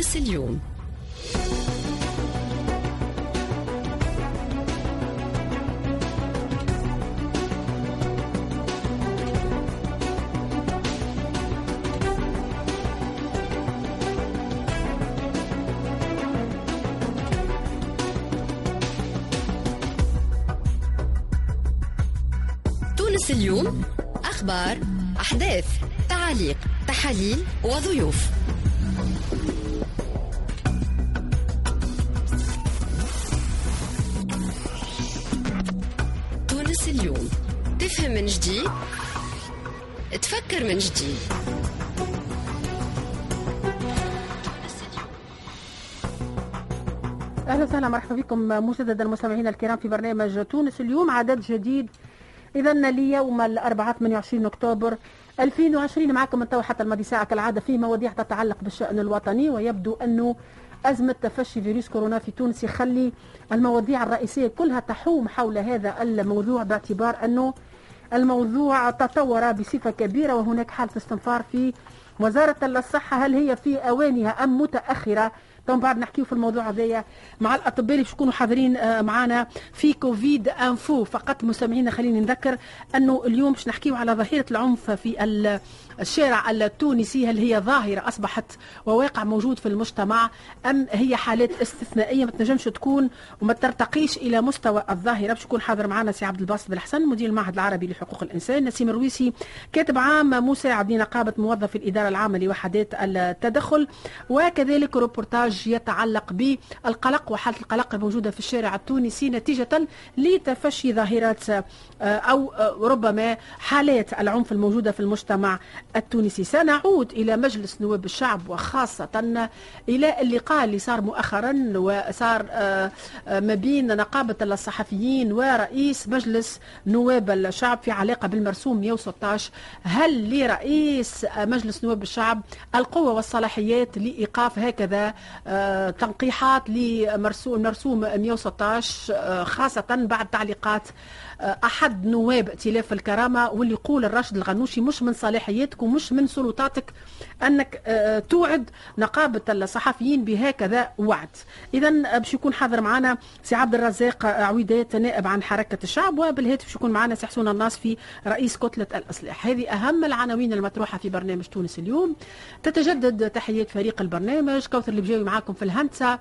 تونس اليوم. تونس اليوم أخبار أحداث تعاليق تحاليل وضيوف. جديد. تفكر من جديد. أهلا وسهلا مرحبا بكم مجددا مستمعينا الكرام في برنامج تونس اليوم. عدد جديد. اذا ليوم الأربعاء 28 أكتوبر 2020 معكم من تو حتى لماضي ساعة كالعاده في مواضيع تتعلق بالشأن الوطني ويبدو أنه أزمة تفشي فيروس كورونا في تونس يخلي المواضيع الرئيسية كلها تحوم حول هذا الموضوع باعتبار أنه الموضوع تطور بصفة كبيرة وهناك حالة استنفار في وزارة الصحة. هل هي في أوانها أم متأخرة؟ تو بعد نحكيو في الموضوع هذايا مع الأطباء اللي يكونوا حاضرين آه، معنا في Covid Info. فقط مستمعينا خليني نذكر أنه اليوم باش نحكيو على ظاهرة العنف في الشارع التونسي هل هي ظاهرة أصبحت وواقع موجود في المجتمع أم هي حالات استثنائية ما تنجمش تكون وما ترتقيش إلى مستوى الظاهرة؟ باش يكون حاضر معنا سي عبد الباسط بالحسن مدير المعهد العربي لحقوق الإنسان نسيم الرويسي كاتب عام مساعد لنقابه موظفي الإدارة العامة لوحدات التدخل وكذلك روبورتاج يتعلق بالقلق وحالة القلق الموجودة في الشارع التونسي نتيجة لتفشي ظاهرات آه، أو آه، ربما حالات العنف الموجودة في المجتمع التونسي. سنعود إلى مجلس نواب الشعب وخاصة إلى اللقاء اللي صار مؤخرا وصار آه، آه، ما بين نقابة الصحفيين ورئيس مجلس نواب الشعب في علاقة بالمرسوم 116 هل لرئيس مجلس نواب الشعب القوة والصلاحيات لإيقاف هكذا آه، تنقيحات لمرسوم المرسوم 116 آه، خاصة بعد تعليقات أحد نواب ائتلاف الكرامة واللي يقول الراشد الغنوشي مش من صلاحياتك ومش من سلطاتك أنك آه، توعد نقابة الصحفيين بهكذا وعد. اذا باش يكون حاضر معنا سي عبد الرزاق عويدات نائب عن حركة الشعب وبالهاتف باش يكون معنا سي حسون الناصفي رئيس كتلة الاصلاح هذه أهم العناوين المطروحة في برنامج تونس اليوم. تتجدد تحيات فريق البرنامج. كوثر اللي بجاوي معاكم في الهندسة.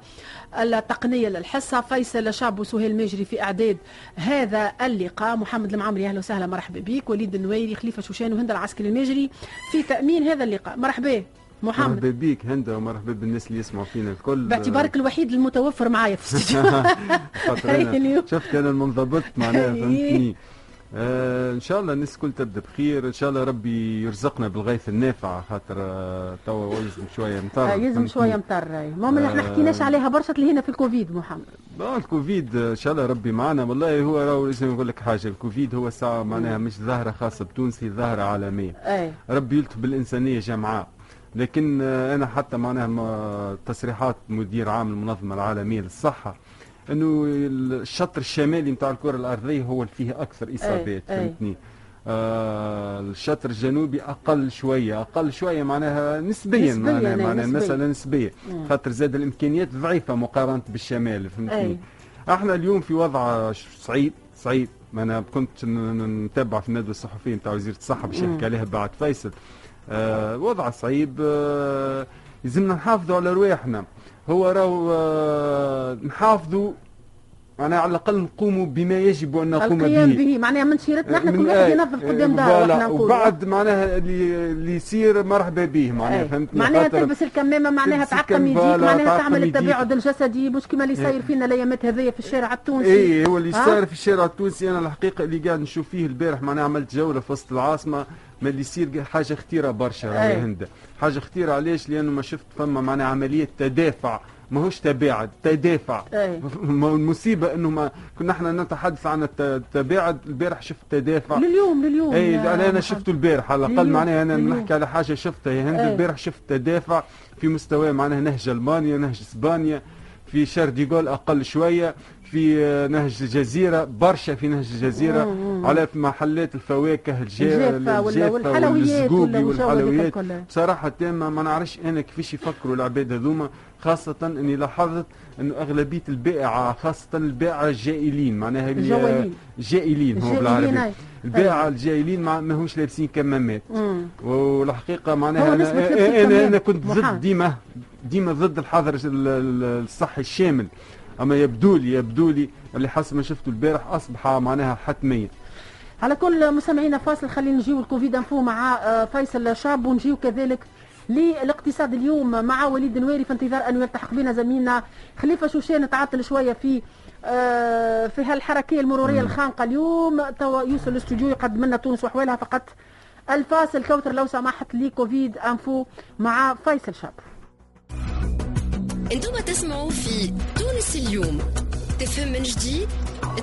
التقنية للحصة. فيصل شعب وسهيل ماجري في إعداد هذا اللقاء. محمد المعمري أهلا وسهلا مرحبا بك. وليد النويري خليفة شوشان وهند العسكري الماجري في تأمين هذا اللقاء. مرحبا محمد. مرحبا بيك هندا ومرحبا بالناس اللي يسمعوا فينا الكل. باعتبارك الوحيد المتوفر معايا في الاستديو. شفت أنا المنضبط معناها. فهمتني. آه إن شاء الله الناس الكل تبدأ بخير. إن شاء الله ربي يرزقنا بالغيث النافع خاطر آه توا يلزم شوية مطر. آه، يلزم؟ شوية مطر. المهم إحنا آه. حكيناش عليها برشا اللي هنا في الكوفيد محمد. آه الكوفيد آه، إن شاء الله ربي معنا. والله هو راهو لازم نقول لك حاجة. الكوفيد هو ساعة معناها مش ظاهرة خاصة بتونس هي ظاهرة عالمية. أي. ربي يلطف بالإنسانية جمعاء. لكن آه، أنا حتى معناها تصريحات مدير عام المنظمة العالمية للصحة إنه الشطر الشمالي نتاع الكرة الأرضية هو اللي فيه أكثر إصابات أي. فهمتني آه الشطر الجنوبي أقل شوية أقل شوية معناها نسبيا, نسبياً، معناها, معناها نسبياً. المساله نسبيه. خاطر زاد الإمكانيات ضعيفة مقارنة بالشمال فهمتني أي. إحنا اليوم في وضع صعيب صعيب ما أنا كنت ن- ن- نتابع في الندوه الصحفيه نتاع وزيره الصحة باش. يحكي عليها بعد فيصل آه وضع صعيب آه لازمنا نحافظوا على رواحنا هو راهو آه نحافظوا معناها على الأقل نقوموا بما يجب أن نقوم القيام به به معناها من شيرتنا إحنا كل واحد. ينظف قدام آه، داره وبعد معناها اللي اللي يصير مرحبا به معناها. فهمتني معناها تلبس الكمامة معناها تعقم يديك معناها تعمل. التباعد الجسدي مش كما اللي صاير فينا الأيامات هذيا في الشارع التونسي اي هو اللي؟ صار في الشارع التونسي أنا الحقيقة اللي قاعد نشوف فيه البارح معناها عملت جولة في وسط العاصمة ما اللي يصير حاجة خطيرة برشا راهي أي. هند حاجة خطيرة علاش لأنه ما شفت فما معناها عملية تدافع ماهوش تباعد تدافع أي. ما المصيبة إنه ما كنا إحنا نتحدث عن الت- التباعد البارح شفت تدافع لليوم لليوم اي أنا محمد. شفته البارح على الأقل معناها أنا لليوم. نحكي على حاجة شفتها يا هند أي. البارح شفت تدافع في مستوى معناها نهج ألمانيا نهج إسبانيا في شار ديغول أقل شوية في نهج الجزيرة برشا في نهج الجزيرة على محلات الفواكه الجافة والحلويات والحلويات. بصراحة تامة ما نعرفش أنا كيفاش يفكروا العباد هذوما خاصة أني لاحظت أنه أغلبية البائعة خاصة البائعة الجائلين معناها الجوالين. جائلين هو بالعربي. البائعة الجائلين ما همش لابسين كمامات. والحقيقة معناها أنا, أنا, أنا كنت ضد ديما ديما ضد الحظر الصحي الشامل. أما يبدو لي يبدو لي اللي حسب ما شفته البارح أصبح معناها حتميه على كل مستمعينا فاصل خلينا نجيو الكوفيد أنفو مع آه، فيصل شاب ونجيو كذلك للاقتصاد اليوم مع وليد نويري في انتظار ان يلتحق بنا زميلنا خليفة شوشان نتعطل شوية في آه، في هالحركيه المرورية الخانقة اليوم. توا يوصل الاستوديو يقدم لنا تونس وحوالها فقط الفاصل. كوثر لو سمحت لي Covid Info مع فيصل شاب أنتم تسمعوا في تونس اليوم. تفهم من جديد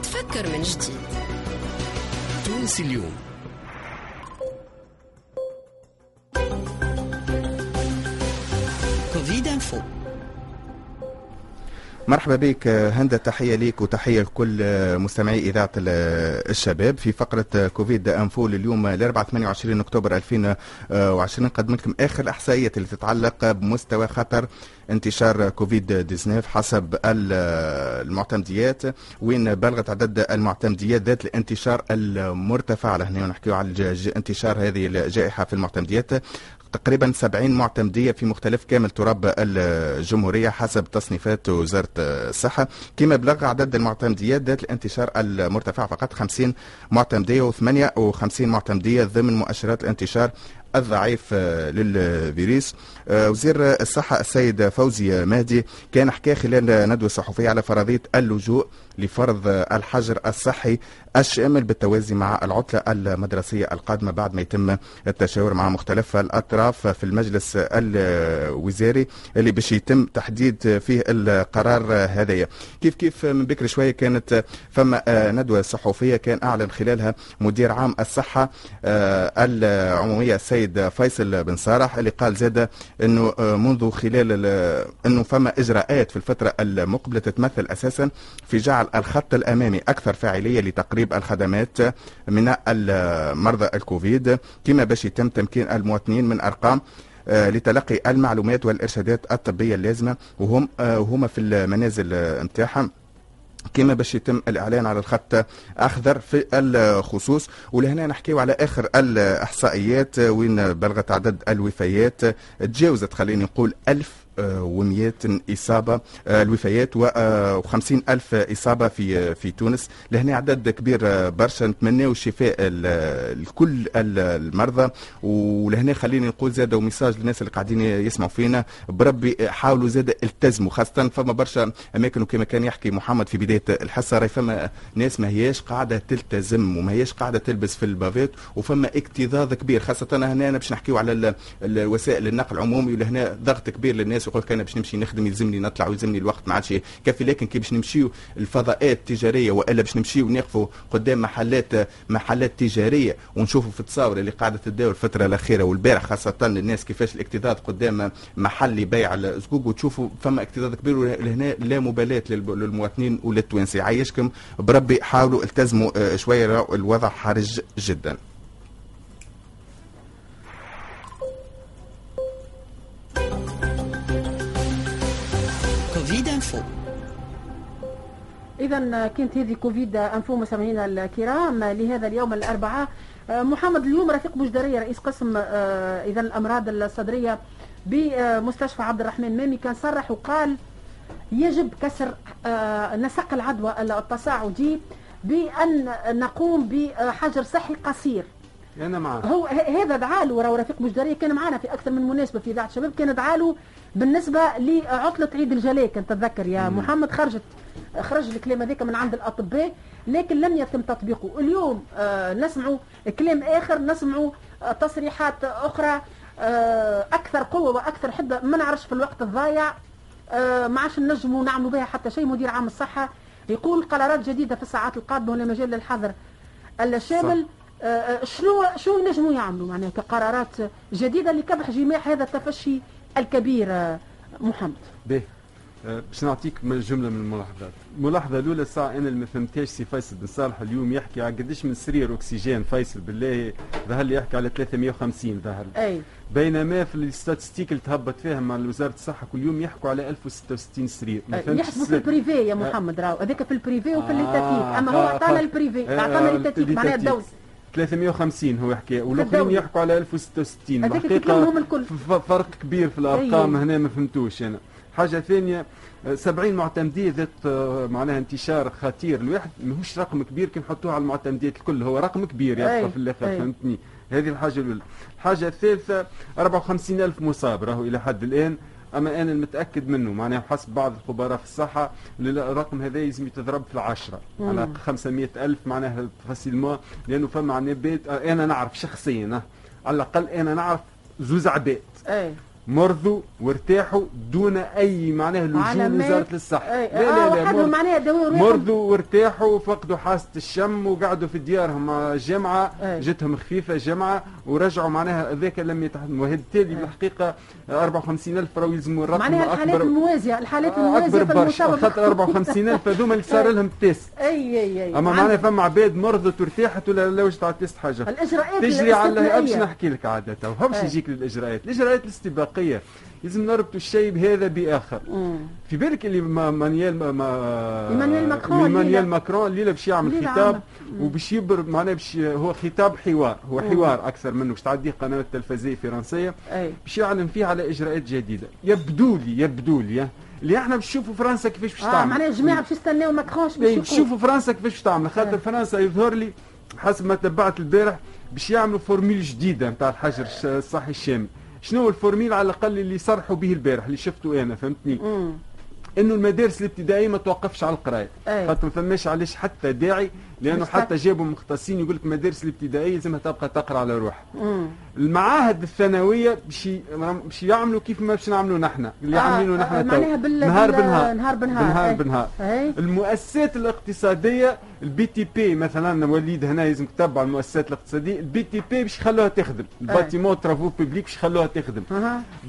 تفكر من جديد. تونس اليوم. كوفيد إنفو. مرحبا بك هندة تحية ليك وتحية لكل مستمعي إذاعة الشباب. في فقرة كوفيد أنفول اليوم ل 28 أكتوبر 2020 قدمت لكم آخر الإحصائيات اللي تتعلق بمستوى خطر انتشار كوفيد 19 حسب المعتمديات. وين بلغت عدد المعتمديات ذات الانتشار المرتفع؟ لهنا نحكي على انتشار هذه الجائحة في المعتمديات. تقريبا 70 معتمدية في مختلف كامل تراب الجمهورية حسب تصنيفات وزارة الصحة. كما بلغ عدد المعتمديات ذات الانتشار المرتفع فقط 50 معتمدية و58 معتمدية ضمن مؤشرات الانتشار الضعيف آه، للفيروس. آه، وزير الصحة السيد فوزي مهدي كان حكى خلال ندوة صحفية على فرضية اللجوء لفرض الحجر الصحي الشامل بالتوازي مع العطلة المدرسية القادمة بعد ما يتم التشاور مع مختلف الأطراف في المجلس الوزاري اللي باش يتم تحديد فيه القرار هذايا. كيف كيف من بكري شوية كانت فما ندوة صحفية كان أعلن خلالها مدير عام الصحة العمومية السيد فيصل بن صالح اللي قال زاد أنه منذ خلال أنه فما إجراءات في الفترة المقبلة تتمثل أساسا في جعل الخط الأمامي أكثر فاعلية لتقريب الخدمات من مرضى الكوفيد. كما باش يتم تمكين المواطنين من أرقام آه، لتلقي المعلومات والإرشادات الطبية اللازمة وهم آه، وهما في المنازل نتاعهم. كما باش يتم الإعلان على الخط اخضر في الخصوص. ولهنا نحكيو على آخر الإحصائيات وين بلغت عدد الوفيات. تجاوزت خليني نقول ألف ومئات إصابة آه، الوفيات و50 ألف إصابة في في تونس. لهنا عدد كبير آه، برشا نتمناو الشفاء لكل المرضى. ولهنا خليني نقول زاد وميساج للناس اللي قاعدين يسمعوا فينا. بربي حاولوا زاد التزموا خاصة فما برشا أماكن وكما كان يحكي محمد في بداية الحصة. راهي فما ناس ما هياش قاعدة تلتزم وما هياش قاعدة تلبس في البافات وفما اكتظاظ كبير خاصة هنا أنا باش نحكيو على الوسائل النقل العمومي. ولهنا ضغط كبير للناس يقول كان باش نمشي نخدم يلزمني نطلع ويلزمني الوقت ما عادش كافي لكن كي باش نمشيو الفضاءات التجارية وإلا باش نمشيو نقفوا قدام محلات محلات تجارية ونشوفوا في التصاور اللي قاعدة تداول الفترة الأخيرة والبارح خاصة الناس كيفاش الاكتظاظ قدام محل يبيع الزقوق وتشوفوا فما اكتظاظ كبير لهنا لا مبالاة للمواطنين وللتوانسه عايشكم بربي حاولوا التزموا آه، شوية الوضع حرج جدا. اذا كانت هذه كوفيد انفو مستمعينا الكرام. لهذا اليوم الأربعاء آه، محمد اليوم رفيق بوجدريه رئيس قسم آه، اذا الأمراض الصدرية بمستشفى عبد الرحمن مامي. كان صرح وقال يجب كسر آه، نسق العدوى التصاعدي بأن نقوم بحجر صحي قصير. أنا معه هو هذا دعاله وراه رفيق بوجدريه كان معنا في أكثر من مناسبة في اذاعه الشباب كان دعاله بالنسبة لعطلة عيد الجلاء كنت تتذكر يا مم. محمد. خرجت خرج الكلام هذاك من عند الأطباء لكن لم يتم تطبيقه. اليوم آه نسمعوا كلام آخر نسمعوا آه تصريحات أخرى آه أكثر قوة وأكثر حدة. ما نعرفش في الوقت الضايع آه ما عادش نجموا نعملوا بها حتى شيء. مدير عام الصحة يقول قرارات جديدة في الساعات القادمة ولا مجال للحظر الشامل. شنو شنو ينجموا يعملوا معناها كقرارات جديدة لكبح جماح هذا التفشي الكبير آه، محمد به آه، باش نعطيك من جملة من الملاحظات الملاحظة الأولى الساعة أنا اللي ما فهمتهاش سي فيصل بن صالح اليوم يحكي على قديش من سرير أكسجين فيصل بالله ظهر لي يحكي على 350 ظهر. أي بينما في ال statistiques اللي تهبط فيها مع وزارة الصحة كل يوم يحكوا على 1066 سرير ما. فهمتش يحسبوا في. ال privé يا محمد راهو هذاك في ال privé وفي آه، ال étatique أما هو آه، أعطانا آه. ال privé آه، أعطانا آه، ال étatique معناها ال étatique. الدولة 350 هو يحكي والآخرين. يحكوا على 1066 هذاك الحقيقة فرق كبير في الأرقام أي. هنا ما فهمتوش أنا حاجة ثانية آه، 70 معتمدية ذات آه، معناها انتشار خطير الواحد ماهوش رقم كبير كي نحطوه على المعتمديات الكل هو رقم كبير يبقى. في الآخر. فهمتني هذه الحاجة الأولى الحاجة الثالثة 54 ألف مصاب راهو إلى حد الآن أما أنا المتأكد منه معناها حسب بعض الخبراء في الصحة الرقم هذا لازم يتضرب في العشرة. مم. على 500 ألف معناها فاسيلمون لأنه فما آه، أنا نعرف شخصيا على الأقل أنا نعرف زوز عباد. اي مرضوا وارتاحوا دون أي معناها لجوء. وزارة الصحه اي لا لا آه لا وحدهم مرض- معناها داووا روحهم مرضوا وارتاحوا فقدوا حاسة الشم وقعدوا في ديارهم. مع الجامعة أي. جتهم خفيفة جامعه ورجعوا معناها ذاك لم يتحمل وبالتالي بالحقيقة 54000 راهو يلزموا الرقم معناها الحالات أكبر. الموازية الحالات اكبر الموازية في برشا. خاطر 54000 هذوما اللي صار لهم test. اي اي اي أما عن- معناها فما عباد مرضت وارتاحت ولا لا وجدت على ال test حاجة. الإجراءات تجري على باش. نحكي لك عادة. تو باش. يجيك للإجراءات. الإجراءات الاستباقية. لازم نربطوا الشيء بهذا بآخر. مم. في بالك اللي ما مانيال ما ما إيمانويل ماكرون الليلة. ماكرون الليلة باش يعمل خطاب. وباش يبر معناه باش هو خطاب حوار. هو حوار أكثر منه باش تعديه قنوات تلفزيونية فرنسية باش يعلن فيه على إجراءات جديدة. يبدو لي يبدو لي اللي إحنا باش نشوفوا فرنسا كيفاش باش آه تعمل. معناها الجماعة باش يستناو ماكرون باش إيه، يشوفوا شوفوا فرنسا كيفاش باش تعمل. خاطر آه. فرنسا يظهر لي حسب ما تبعت البارح باش يعملوا formule جديدة نتاع الحجر الصحي الشامل شنو هو ال formule على الأقل اللي صرحوا به البارح اللي شفته أنا فهمتني مم. إنه المدارس الابتدائيه ما توقفش على القراية. خاطر ما فماش علاش حتى داعي لأنه حتى جابوا مختصين يقول لك المدارس الابتدائيه لازمها تبقى تقرأ على روحها. المعاهد الثانوية باش باش يعملوا كيف ما باش نعملوا نحن اللي آه، عاملينه آه، نحن تو. معناها بال- نهار بنهار نهار بنهار. بنهار أي. بنهار أي. المؤسسات الاقتصادية ال BTP مثلا وليد هنا لازم تتبع المؤسسات الاقتصادية. ال BTP باش يخلوها تخدم. ال bâtiment travaux publics باش يخلوها تخدم.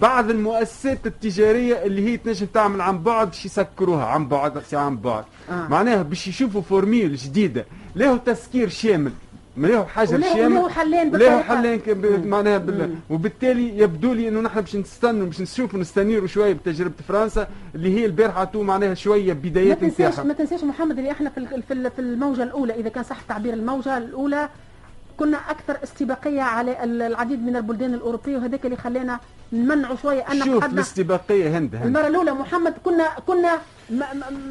بعض المؤسسات التجارية اللي هي تنجم تعمل عن بعد باش يسكروها. عن بعد عن بعد. آه. معناها باش يشوفوا formule جديدة. له تسكير شامل. ما حجر وله- شامل وله حلين بالطريقة. حلين معناها بال... وبالتالي يبدو لي إنه نحن باش نستنوا باش نشوفوا نستنيروا شوية بتجربة فرنسا اللي هي البارحة عطوا معناها شوية ما بدايات تنساش نتاعها. ما تنساش محمد اللي إحنا في في ال- في الموجة الأولى إذا كان صح تعبير الموجة الأولى كنا أكثر استباقية على ال- العديد من البلدان الأوروبية وهذاك اللي خلانا نمنعوا شوية أن شوف الاستباقية هند هند. المرة الأولى محمد كنا كنا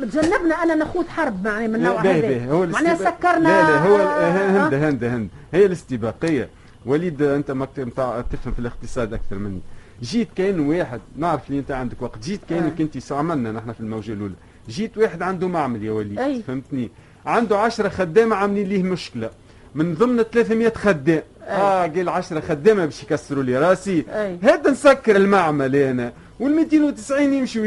تجنبنا أن نخوض حرب يعني من باهي، هذا. معناها سكرنا لا لا هو آه، هند هند هند هي الاستباقية. وليد أنت متاع تفهم في الاقتصاد أكثر مني. جيت كان واحد نعرف اللي أنت عندك وقت. جيت كانك آه. انت عملنا نحن في الموجة الأولى. جيت واحد عنده معمل يا وليد أي. فهمتني؟ عنده 10 خدامة عاملين ليه مشكلة. من ضمن 300 خدام. آه قال 10 خدامة باش يكسروا لي راسي. هذا نسكر المعمل أنا وال 290 يمشوا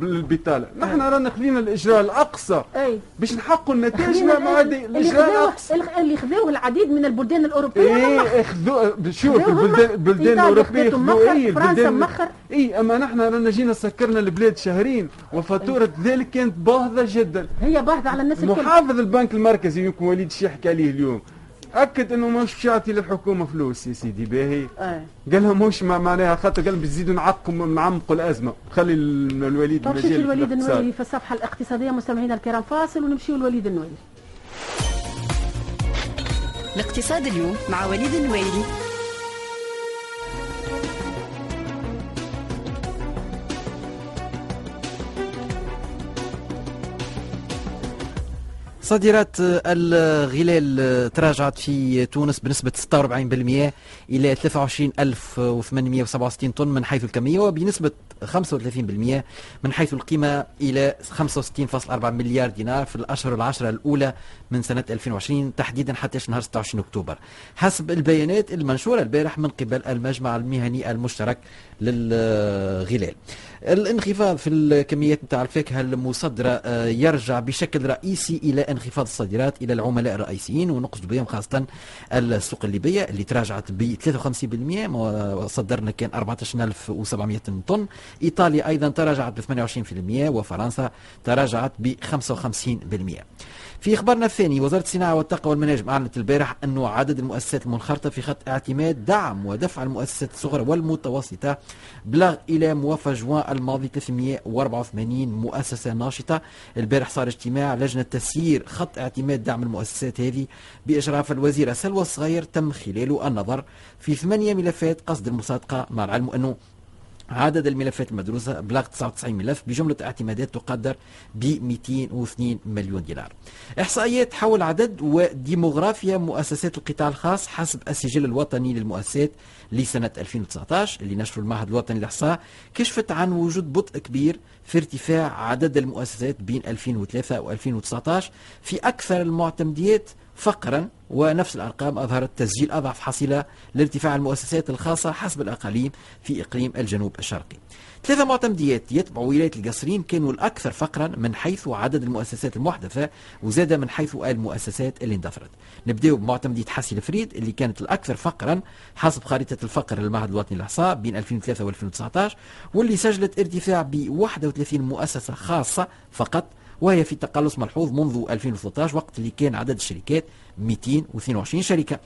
للبطالة. نحن رانا خذينا الإجراء الأقصى. أي. باش نحققوا النتائج خلينا ما اللي الإجراء الأقصى. اللي خذوه العديد من البلدان الأوروبية إيه اخذوا شوف البلدان البلدان الأوروبية خذوا إيه فرنسا مخر. اي أما نحن رانا جينا سكرنا البلاد شهرين وفاتورة ذلك كانت باهظة جدا. هي باهظة على الناس الكل. محافظ البنك المركزي يمكن وليد شي يحكي عليه اليوم. أكد إنه مش يعطي للحكومة فلوس يا سيدي باهي. قال لهم مش ما- معناها خاطر قال بيزيدوا نعقموا نعمقوا الأزمة. خلي ال- الوليد طب شوف الوليد. النويري في الصفحة الاقتصادية مستمعينا الكرام. فاصل ونمشيو الوليد النويري الاقتصاد اليوم مع وليد النويري صادرات الغلال تراجعت في تونس بنسبة 46% إلى 23867 طن من حيث الكمية وبنسبة 35% من حيث القيمة إلى 65.4 مليار دينار في الأشهر العشرة الأولى من سنة 2020 تحديدا حتى نهار 26 أكتوبر. حسب البيانات المنشورة البارح من قبل المجمع المهني المشترك للغلال. الانخفاض في الكميات نتاع الفاكهة المصدرة آه، يرجع بشكل رئيسي إلى بانخفاض الصادرات إلى العملاء الرئيسيين ونقصد بهم خاصة السوق الليبية اللي تراجعت ب 53% صدرنا كان 14700 طن. إيطاليا أيضا تراجعت ب 28% وفرنسا تراجعت ب 55% في إخبارنا الثاني وزارة الصناعة والطاقة والمناجم أعلنت البارح أنه عدد المؤسسات المنخرطة في خط اعتماد دعم ودفع المؤسسات الصغرى والمتوسطة بلغ إلى موافق جوان الماضي 384 مؤسسة ناشطة. البارح صار اجتماع لجنة تسيير خط اعتماد دعم المؤسسات هذه بإشراف الوزيره سلوى الصغير تم خلاله النظر في ثمانية ملفات قصد المصادقة مع العلم أنه عدد الملفات المدروسة بلغ 99 ملف بجملة اعتمادات تقدر ب 202 مليون دينار. إحصائيات حول عدد وديموغرافيا مؤسسات القطاع الخاص حسب السجل الوطني للمؤسسات لسنة 2019 اللي نشره المعهد الوطني للإحصاء كشفت عن وجود بطء كبير في ارتفاع عدد المؤسسات بين 2003 و 2019 في أكثر المعتمديات فقرا ونفس الأرقام أظهرت تسجيل أضعف حصيلة لارتفاع المؤسسات الخاصة حسب الأقاليم في إقليم الجنوب الشرقي. ثلاثة معتمديات يتبعوا ولاية القصرين كانوا الأكثر فقرا من حيث عدد المؤسسات المحدثة وزاد من حيث المؤسسات اللي اندثرت. نبداو بمعتمدية حسي الفريد اللي كانت الأكثر فقرا حسب خريطة الفقر للمعهد الوطني للإحصاء بين 2003 و 2019 واللي سجلت ارتفاع ب 31 مؤسسة خاصة فقط وهي في تقلص ملحوظ منذ 2013 وقت اللي كان عدد الشركات 222 شركة.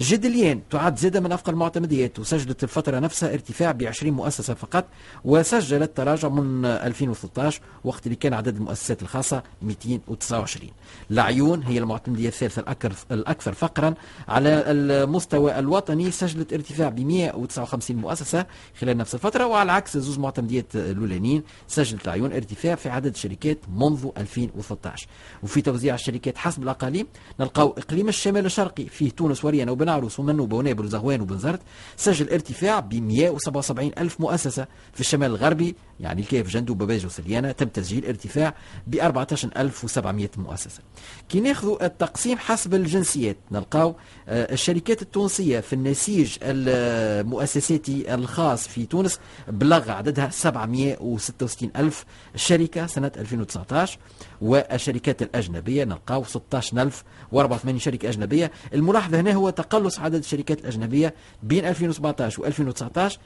جدليان تعد زادة من أفقر المعتمديات وسجلت الفترة نفسها ارتفاع ب 20 مؤسسة فقط وسجلت تراجع من 2013 وقت اللي كان عدد المؤسسات الخاصة 229 العيون هي المعتمدية الثالثة الأكثر فقرا. على المستوى الوطني سجلت ارتفاع ب 159 مؤسسة خلال نفس الفترة وعلى عكس زوز معتمديات الأولانيين سجلت العيون ارتفاع في عدد الشركات منذ 2013 وفي توزيع الشركات حسب الأقاليم نلقاو إقليم الشمال الشرقي فيه تونس وريان وبن عروس ومنوبة ونابل وزغوان وبنزرت سجل ارتفاع ب 177 ألف مؤسسة في الشمال الغربي يعني الكيف جندو وباباج وسليانة تم تسجيل ارتفاع ب 14700 مؤسسة. كي ناخذوا التقسيم حسب الجنسيات نلقاو آه، الشركات التونسية في النسيج المؤسساتي الخاص في تونس بلغ عددها 766 ألف شركة سنة 2019 والشركات الأجنبية نلقاو 16084 شركة أجنبية. الملاحظة هنا هو تقلص عدد الشركات الأجنبية بين 2017 و 2019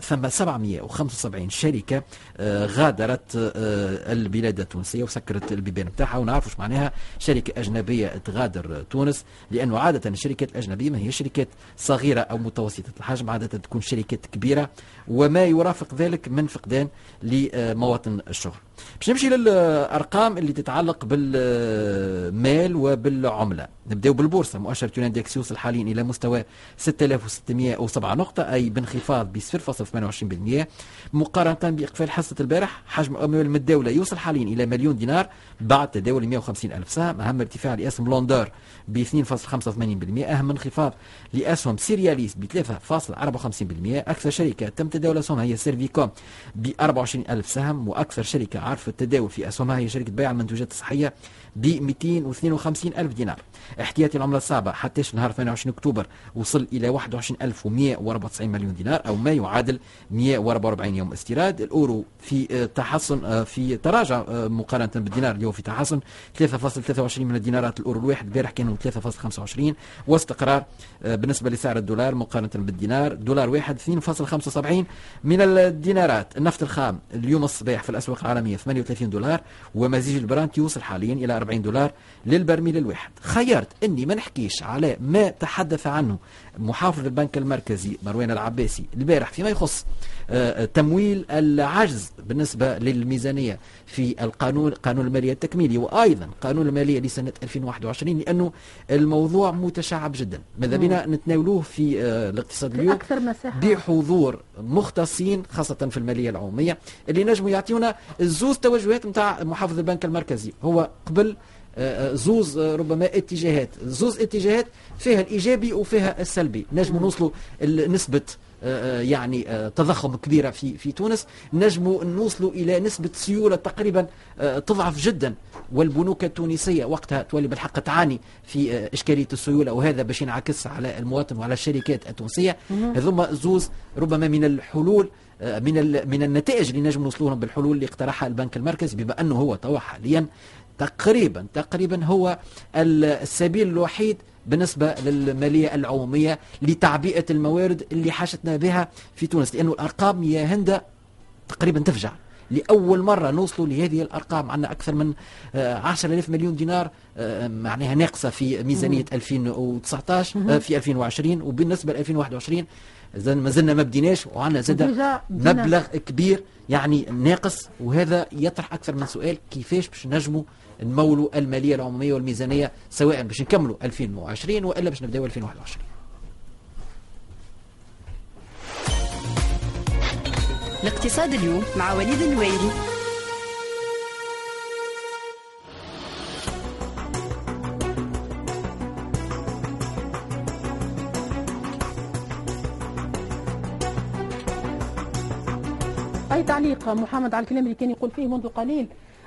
ثم 775 شركة آه، غادرت آه، البلاد التونسية وسكرت البيبان بتاعها. ونعرفوا معناها شركة أجنبية تغادر تونس لأنه عادة الشركات الأجنبية ما هي شركات صغيرة أو متوسطة الحجم عادة تكون شركات كبيرة وما يرافق ذلك من فقدان لمواطن الشغل. باش نمشي للأرقام اللي تتعلق بالمال وبالعملة. نبداو بالبورصة. مؤشر تيون يوصل حاليا إلى مستوى 6607 نقطة أي بانخفاض ب 0.28% مقارنة بإقفال حصه البارح حجم الاموال المتداوله يوصل حاليا إلى مليون دينار بعد تداول 150 ألف سهم. أهم ارتفاع لاسم لوندار ب 2.85% أهم انخفاض لأسهم Cerealis ب 3.54% أكثر شركة تم تداول اسهمها هي Servicom ب 24 ألف سهم وأكثر شركة عرفت التداول في اسهمها هي شركة بيع المنتوجات الصحية. ب 252 ألف دينار. احتياطي العملة الصعبة حتى نهار 28 أكتوبر وصل إلى 21194 مليون دينار أو ما يعادل 144 يوم استيراد. الأورو في آه، تحسن آه، في تراجع آه، مقارنة بالدينار اليوم في تحسن 3.23 من الدينارات الأورو الواحد البارح كانوا 3.25 واستقرار بالنسبة لسعر الدولار مقارنة بالدينار دولار واحد 2.75 من الدينارات. النفط الخام اليوم الصباح في الأسواق العالمية 38 دولار ومزيج البرانت يوصل حاليا إلى 40 دولار للبرميل الواحد. خيرت إني ما نحكيش على ما تحدث عنه. محافظ البنك المركزي مروان العباسي البارح فيما يخص آه، تمويل العجز بالنسبة للميزانية في القانون قانون المالية التكميلي وأيضا قانون المالية لسنة 2021 لأنه الموضوع متشعب جدا. ماذا بنا نتناولوه في آه، الاقتصاد اليوم أكثر مساحة. بحضور مختصين خاصة في المالية العمومية اللي نجموا يعطيونا الزوز توجهات نتاع محافظ البنك المركزي. هو قبل آه، زوز ربما اتجاهات. زوز اتجاهات فيها الإيجابي وفيها السلبي. نجموا نوصلوا نسبة آه، آه، يعني آه، تضخم كبيرة في في تونس. نجموا نوصلوا إلى نسبة سيولة تقريبا تضعف جدا. والبنوك التونسية وقتها تولي بالحق تعاني في إشكالية السيولة وهذا باش ينعكس على المواطن وعلى الشركات التونسية. هذوما زوز ربما من الحلول من من النتائج اللي نجم نوصلوا بالحلول اللي اقترحها البنك المركزي بما أنه هو توا حاليا تقريبا تقريبا هو ال- السبيل الوحيد بالنسبة للمالية العمومية لتعبئة الموارد اللي حاجتنا بها في تونس لأنه الأرقام يا هند تقريبا تفجع. لأول مرة نوصلوا لهذه الأرقام عندنا أكثر من آه، 10000 مليون دينار آه، معناها ناقصة في ميزانية 2019 آه، في 2020 وبالنسبة ل 2021 زين ما زلنا ما بديناش وعندنا زاد. مبلغ كبير يعني ناقص وهذا يطرح أكثر من سؤال كيفاش باش نجموا نمولوا المالية العمومية والميزانية سواء باش نكملوا 2020 وإلا باش نبداو 2021 الاقتصاد اليوم مع وليد النويري. أي تعليق محمد على الكلام اللي كان يقول فيه منذ قليل؟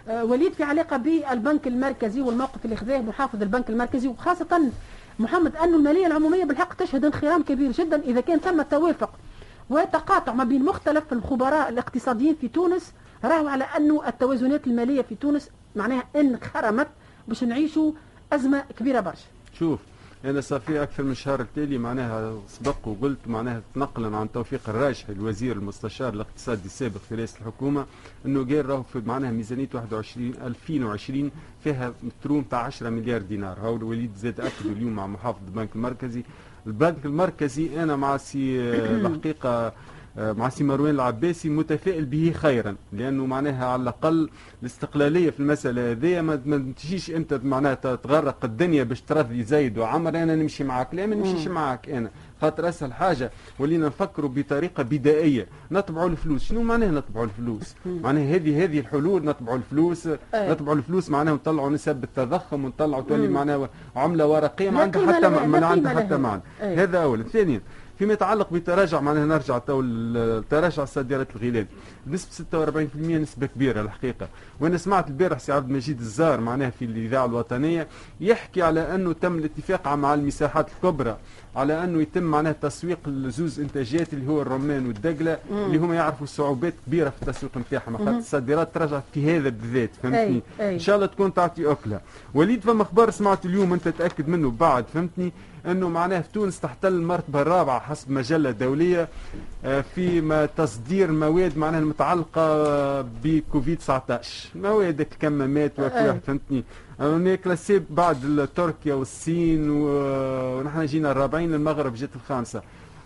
وليد في علاقة بالبنك المركزي والموقف اللي خذاه محافظ البنك المركزي وخاصة محمد انه المالية العمومية بالحق تشهد انخرام كبير جدا إذا كان ثم توافق وتقاطع ما بين مختلف الخبراء الاقتصاديين في تونس راهو على انه التوازنات المالية في تونس معناها انخرمت باش نعيشوا أزمة كبيرة برشا. شوف أنا صار في أكثر من شهر التالي معناها سبق وقلت معناها نقلا عن توفيق الراجحي الوزير المستشار الاقتصادي السابق في رئاسه الحكومة أنه قال راهو في معناها ميزانية 21 2020 فيها trou متاع 10 مليار دينار. هاو الوليد زاد أكد اليوم مع محافظ البنك المركزي. البنك المركزي أنا مع سي الحقيقة آه، مع سي مروان العباسي متفائل به خيرا لأنه معناها على الأقل الاستقلالية في المسألة هذه ما تجيش أنت معناها تغرق الدنيا باش ترضي زيد وعمر. أنا نمشي معك لا ما نمشيش معك أنا خاطر أسهل حاجة ولينا نفكروا بطريقة بدائية. نطبعوا الفلوس. شنو معناها نطبعوا الفلوس؟ معناها هذه هذه الحلول نطبعوا الفلوس. أي. نطبعوا الفلوس معناها ونطلعوا نسب التضخم ونطلعوا تولي معناها عملة ورقية ما عندها حتى ما عندها حتى. معنى. أي. هذا اولا. ثانيا فيما يتعلق بتراجع معناها نرجع تو التراجع صادرات الغلال بنسبه 46% نسبة كبيرة الحقيقة. وأنا سمعت البارح سي عبد المجيد الزار معناها في الإذاعة الوطنية يحكي على أنه تم الاتفاق مع المساحات الكبرى على أنه يتم معناها تسويق الزوز انتاجات اللي هو الرمان والدقله اللي هم يعرفوا صعوبات كبيرة في التسويق نتاعهم. خاطر الصادرات تراجعت في هذا بالذات فهمتني. إن شاء الله تكون تعطي اكلها وليد فما أخبار سمعت اليوم أنت تأكد منه؟ بعد فهمتني؟ إنه معناه في تونس تحتل المرتبة الرابعة حسب مجلة دوليه آه، في تصدير مواد معناها المتعلقة آه، بكوفيد 19 مواد الكمامات. وفي واحد فهمتني. هنا كلاسي بعد تركيا والصين ونحن جينا الرابعين المغرب جات الخامسة.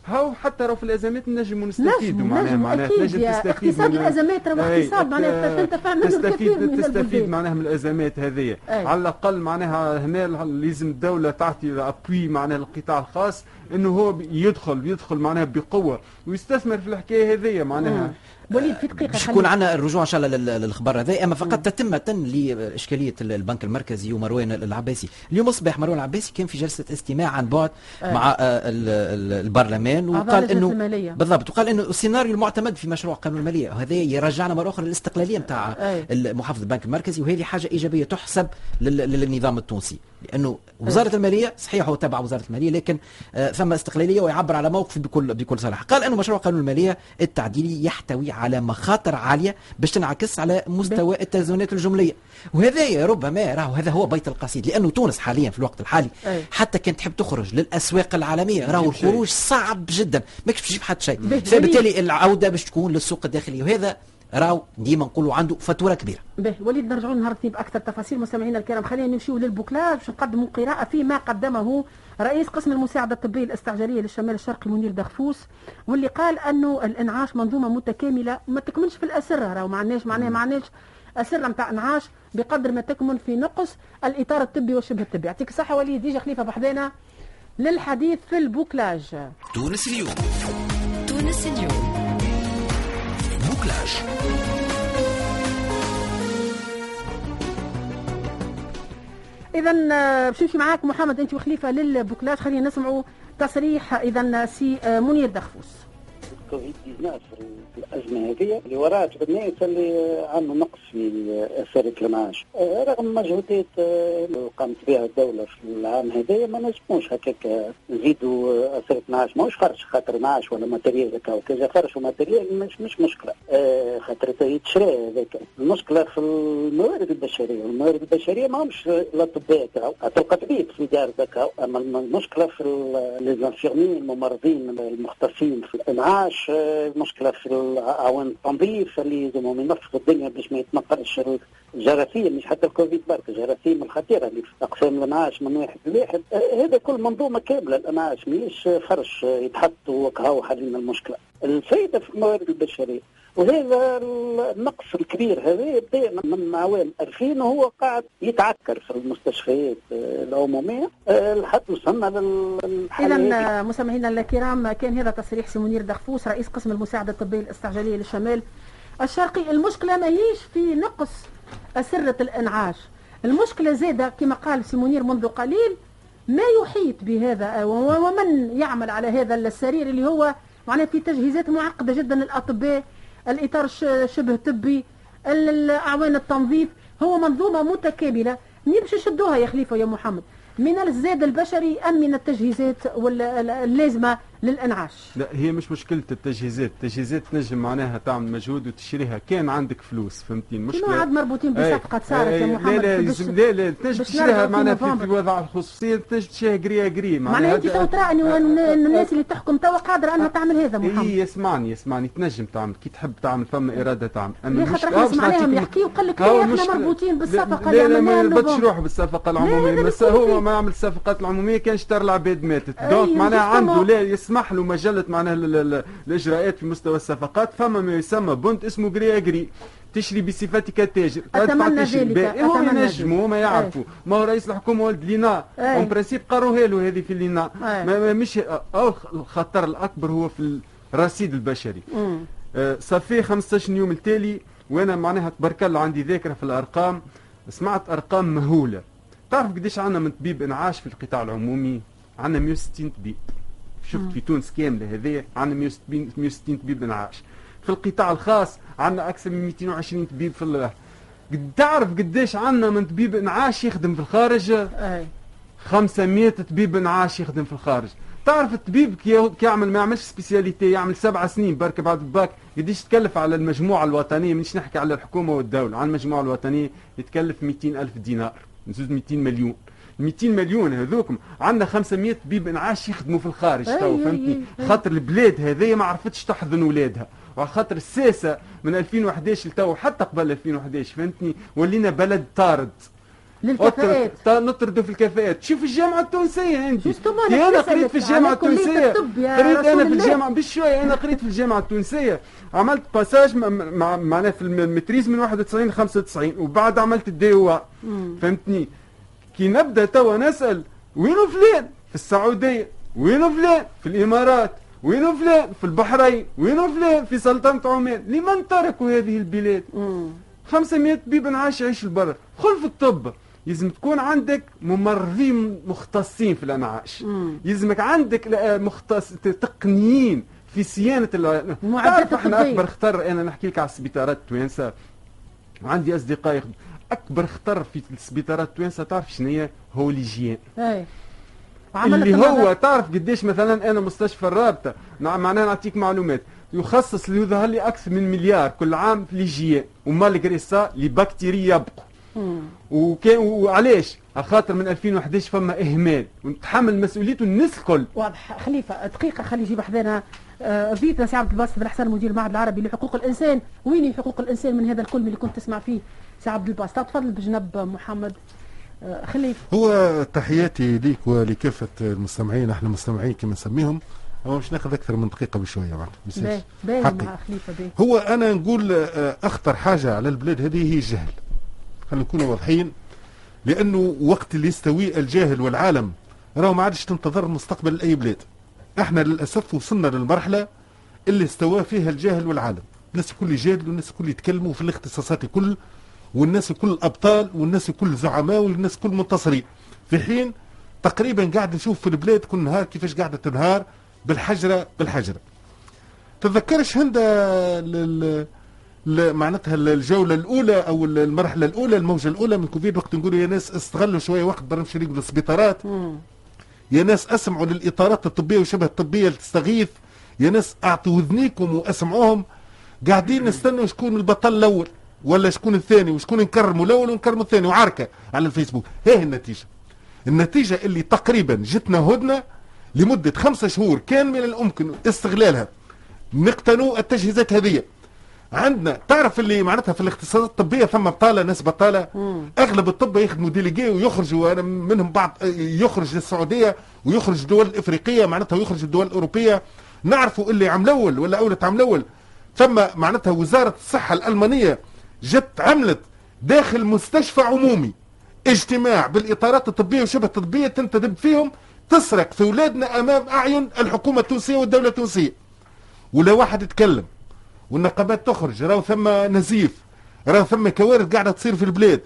هاو حتى لو في الأزمات نجموا نستفيدوا نجم معناها نجم معناها تنجم يا تستفيد اقتصاد الأزمات راهو أي، اقتصاد معناها ت- تنتفع تستفيد من تستفيد معناها من الأزمات هذه. على الأقل معناها هنا لازم الدولة تعطي أبوي معناها للقطاع الخاص. إنه هو يدخل يدخل معناها بقوة ويستثمر في الحكاية هذه معناها وليد في دقيقة باش. يكون عندنا الرجوع إن شاء الله لل- للخبر هذا أما فقط تتمه لإشكالية البنك المركزي ومروان العباسي اليوم أصبح مروان العباسي كان في جلسة استماع عن بعد آه. مع آه، ال- ال- البرلمان وقال إنه. بالضبط وقال إنه السيناريو المعتمد في مشروع قانون المالية وهذا يرجعنا مره أخرى للاستقلاليه نتاع أي. محافظ البنك المركزي وهذه حاجة إيجابية تحسب لل- للنظام التونسي لأنه وزارة المالية صحيح هو تبع وزارة المالية لكن آه، ثم استقلالية ويعبر على موقفه بكل بكل صراحة. قال إنه مشروع قانون المالية التعديلي يحتوي على مخاطر عالية باش تنعكس على مستوى التزامنات الجملية. وهذا ربما راهو هذا هو بيت القصيد لأنه تونس حاليا في الوقت الحالي أي. حتى كان تحب تخرج للأسواق العالمية راهو شيء. الخروج صعب جدا. ماكش تجيب حتى شيء. فبالتالي العودة باش تكون للسوق الداخلي وهذا راهو ديما نقولوا عنده فاتورة كبيرة. به وليد نرجعوا نهار الاثنين بأكثر تفاصيل. مستمعينا الكرام خلينا نمشيو للبوكلاج باش نقدموا قراءه فيما قدمه رئيس قسم المساعدة الطبية الاستعجالية للشمال الشرقي منير دغفوس واللي قال أنه الإنعاش منظومة متكاملة ما تكمنش في الأسرة راهو ما عندناش معناها ما عندناش أسرة نتاع إنعاش بقدر ما تكمن في نقص الإطار الطبي والشبه الطبي. يعطيك الصحة وليد. يجي خليفة بحذانا للحديث في البوكلاج. تونس اليوم. تونس اليوم. bouclage. اذا آه، باش نمشي معاك محمد أنت وخليفة لل bouclage خلينا نسمعوا تصريح اذا سي آه، منير دغفوس كوفيد 19 في الأزمة هذه اللي وراها الناس اللي عندنا نقص في أسرة إنعاش آه، رغم مجهودات آه، اللي قامت بها الدولة في العام هذايا ما نجموش هكاك نزيدوا أسرة إنعاش ماهوش فرش خاطر معاش ولا matériel هكا وكذا فرش و matériel مش مش مشكلة. آه، خاطر يتشرى هذاك. المشكلة في الموارد البشرية. والموارد البشرية ما همش الاطباء تلقى طبيب في دار أما المشكلة في ليزانفيرمي الممرضين المختصين في الانعاش المشكلة في اعوان التنظيف اللي يلزمهم ينظفوا الدنيا باش ما يتنقلش الجراثيم مش حتى الكوفيد برك الجراثيم الخطيرة اللي في اقسام الانعاش من واحد لواحد. هذا كل منظومة كاملة الانعاش مش فرش يتحط وكهو حلينا المشكلة. الفائده في الموارد البشرية وهذا النقص الكبير هذا يبدأ من عوام 2000 وهو قاعد يتعكر في المستشفيات العمومية. لحد وصلنا للحل اذا مستمعينا الكرام كان هذا تصريح سي منير دغفوس رئيس قسم المساعدة الطبية الاستعجالية للشمال. الشرقي المشكلة ماهيش في نقص أسرة الإنعاش. المشكلة زادة كما قال سي منير منذ قليل ما يحيط بهذا ومن يعمل على هذا السرير اللي هو معناه في تجهيزات معقدة جدا الأطباء الإطار شبه طبي أعوان التنظيف هو منظومة متكاملة باش يشدوها يا خليفة يا محمد. من الزاد البشري أم من التجهيزات اللازمة للأنعاش. لا هي مش مشكلة التجهيزات. التجهيزات تنجم معناها تعمل مجهود وتشريها. كان عندك فلوس فهمتني؟ المشكلة عاد مربوطين بصفقه صارت يا محمد لا لا لا لا تنجم تشريها معناها في, في الوضع الخصوصيه تنجم تشريها قري قري معناها انت تو ترى انه الناس اللي تحكم توا قادرة أنها تعمل هذا محمد. اي اسمعني اسمعني تنجم تعمل. كي تحب تعمل فما إرادة تعمل. اما خاطر إحنا سمعناهم يحكيوا قال لك لا إحنا مربوطين بالصفقة لا لا ما يربطش روحه بالصفقه العمومية. بس هو ما يعمل الصفقات العمومية كان اشترى العباد ماتت. دونك معناها عنده لا يسمح له مجلة معناها الإجراءات في مستوى الصفقات. فما ما يسمى بونت اسمه جري اجري تشري بصفتك تاجر. أتمنى ذلك هو ينجموا ما يعرفوا. ما هو رئيس الحكومة ولد لينا. اون برانسيب قروها له هذه في لينا. ما مش أو الخطر الأكبر هو في الرصيد البشري. آه صافي 15 يوم التالي وأنا معناها تبارك الله عندي ذاكرة في الأرقام. سمعت أرقام مهولة. تعرف قديش عندنا من طبيب إنعاش في القطاع العمومي؟ عندنا 160 طبيب. شفت في تونس كامله هذه عندنا 160 طبيب انعاش في القطاع الخاص عندنا أكثر من 220 طبيب في الله تعرف قديش عندنا من طبيب انعاش يخدم في الخارج؟ أي. 500 طبيب انعاش يخدم في الخارج. تعرف الطبيب كي يعمل ما يعملش spécialité يعمل سبع سنين برك بعد الباك قديش تكلف على المجموعة الوطنية؟ مش نحكي على الحكومة والدولة على المجموعة الوطنية يتكلف 200 ألف دينار نزيد 200 مليون. 200 مليون هذوكم. عندنا 500 طبيب انعاش يخدموا في الخارج تو فهمتني؟ خاطر البلاد هذه ما عرفتش تحضن ولادها. وعلى خاطر الساسة من 2011 لتو حتى قبل 2011 فهمتني؟ ولينا بلد طارد. للكفاءات نطردوا في الكفاءات شوف الجامعة التونسية أنت. أنا قريت في الجامعة التونسية. قريت أنا في الجامعة بشويه أنا قريت في الجامعة التونسية. عملت passage مع معناها في ال maîtrise من 91 ل 95 وبعد عملت ال DEA فهمتني؟ كي نبدأ توا نسأل وينو فلان في السعودية؟ وينو فلان في الإمارات؟ وينو فلان في البحرين؟ وينو فلان في سلطنة عمان؟ لمن تركوا هذه البلاد؟ 500 طبيب عايش يعيش البر خل في الطب. لازم تكون عندك ممرضين مختصين في الأنعاش. يلزمك عندك مختص تقنيين في صيانة المعدات إحنا أكبر خطر أنا نحكي لك على السبيطارات التوانسة. عندي أصدقاء يخدموا أكبر خطر في السبيطارات التوانسة تعرف شنو هي؟ هو ليجيان اللي هو تعرف قديش مثلا أنا مستشفى الرابطة معناها نعطيك معلومات. يخصص يظهر لي أكثر من مليار كل عام في ليجيان ومالغري سا لي باكتيري يبقوا. وكان وعلاش؟ خاطر من 2011 فما إهمال ونتحمل مسؤوليته الناس الكل. واضح. خليفة دقيقة خلي يجيب حذانا فيتنا سي عبد الباسط بن حسن مدير المعهد العربي لحقوق الإنسان. وين حقوق الإنسان من هذا الكل اللي كنت تسمع فيه سي عبد الباسط؟ تفضل بجنب محمد. آه خليفه هو تحياتي ليك ولكافة المستمعين إحنا مستمعين كما نسميهم. هو مش ناخذ أكثر من دقيقة بشوية معناتها خليفة باهي. هو أنا نقول أخطر حاجة على البلاد هذه هي الجهل. خلينا نكونوا واضحين. لأنه وقت اللي يستوي الجاهل والعالم راهو ما عادش تنتظر مستقبل لأي بلاد. إحنا للأسف وصلنا للمرحلة اللي استوى فيها الجاهل والعالم. الناس الكل يجادلوا والناس الكل يتكلموا في الاختصاصات الكل والناس الكل أبطال والناس الكل زعماء والناس الكل منتصرين. في حين تقريبا قاعد نشوف في البلاد كل نهار كيفاش قاعدة تنهار بالحجرة بالحجرة. تذكرش هند لل... معناتها الجولة الأولى أو المرحلة الأولى الموجة الأولى من كوفيد وقت نقولوا يا ناس استغلوا شوية وقت برا مش يريقوا السبيطارات يا ناس أسمعوا للإطارات الطبية وشبه الطبية تستغيث يا ناس أعطوا اذنيكم وأسمعوهم. قاعدين نستنوا شكون البطل الأول ولا شكون الثاني وشكون نكرموا الأول ونكرموا الثاني. وعركة على الفيسبوك. هي النتيجة. النتيجة اللي تقريبا جتنا هدنة لمدة خمسة شهور كان من الممكن استغلالها. نقتنوا التجهيزات هذه عندنا. تعرف اللي معناتها في الاختصاصات الطبية ثم بطالة ناس بطالة؟ أغلب الطب يخدموا ديليجي ويخرجوا أنا منهم بعض يخرج للسعودية ويخرج الدول الافريقيه معناتها ويخرج الدول الأوروبية. نعرفوا اللي عام الأول ولا أولى عام الأول ثم معناتها وزارة الصحة الألمانية جت عملت داخل مستشفى عمومي اجتماع بالإطارات الطبية وشبه الطبية تنتدب فيهم تسرق في أولادنا أمام أعين الحكومة التونسية والدولة التونسية. ولا واحد يتكلم. والنقابات تخرج. راهو ثم نزيف. راهو ثم كوارث قاعدة تصير في البلاد.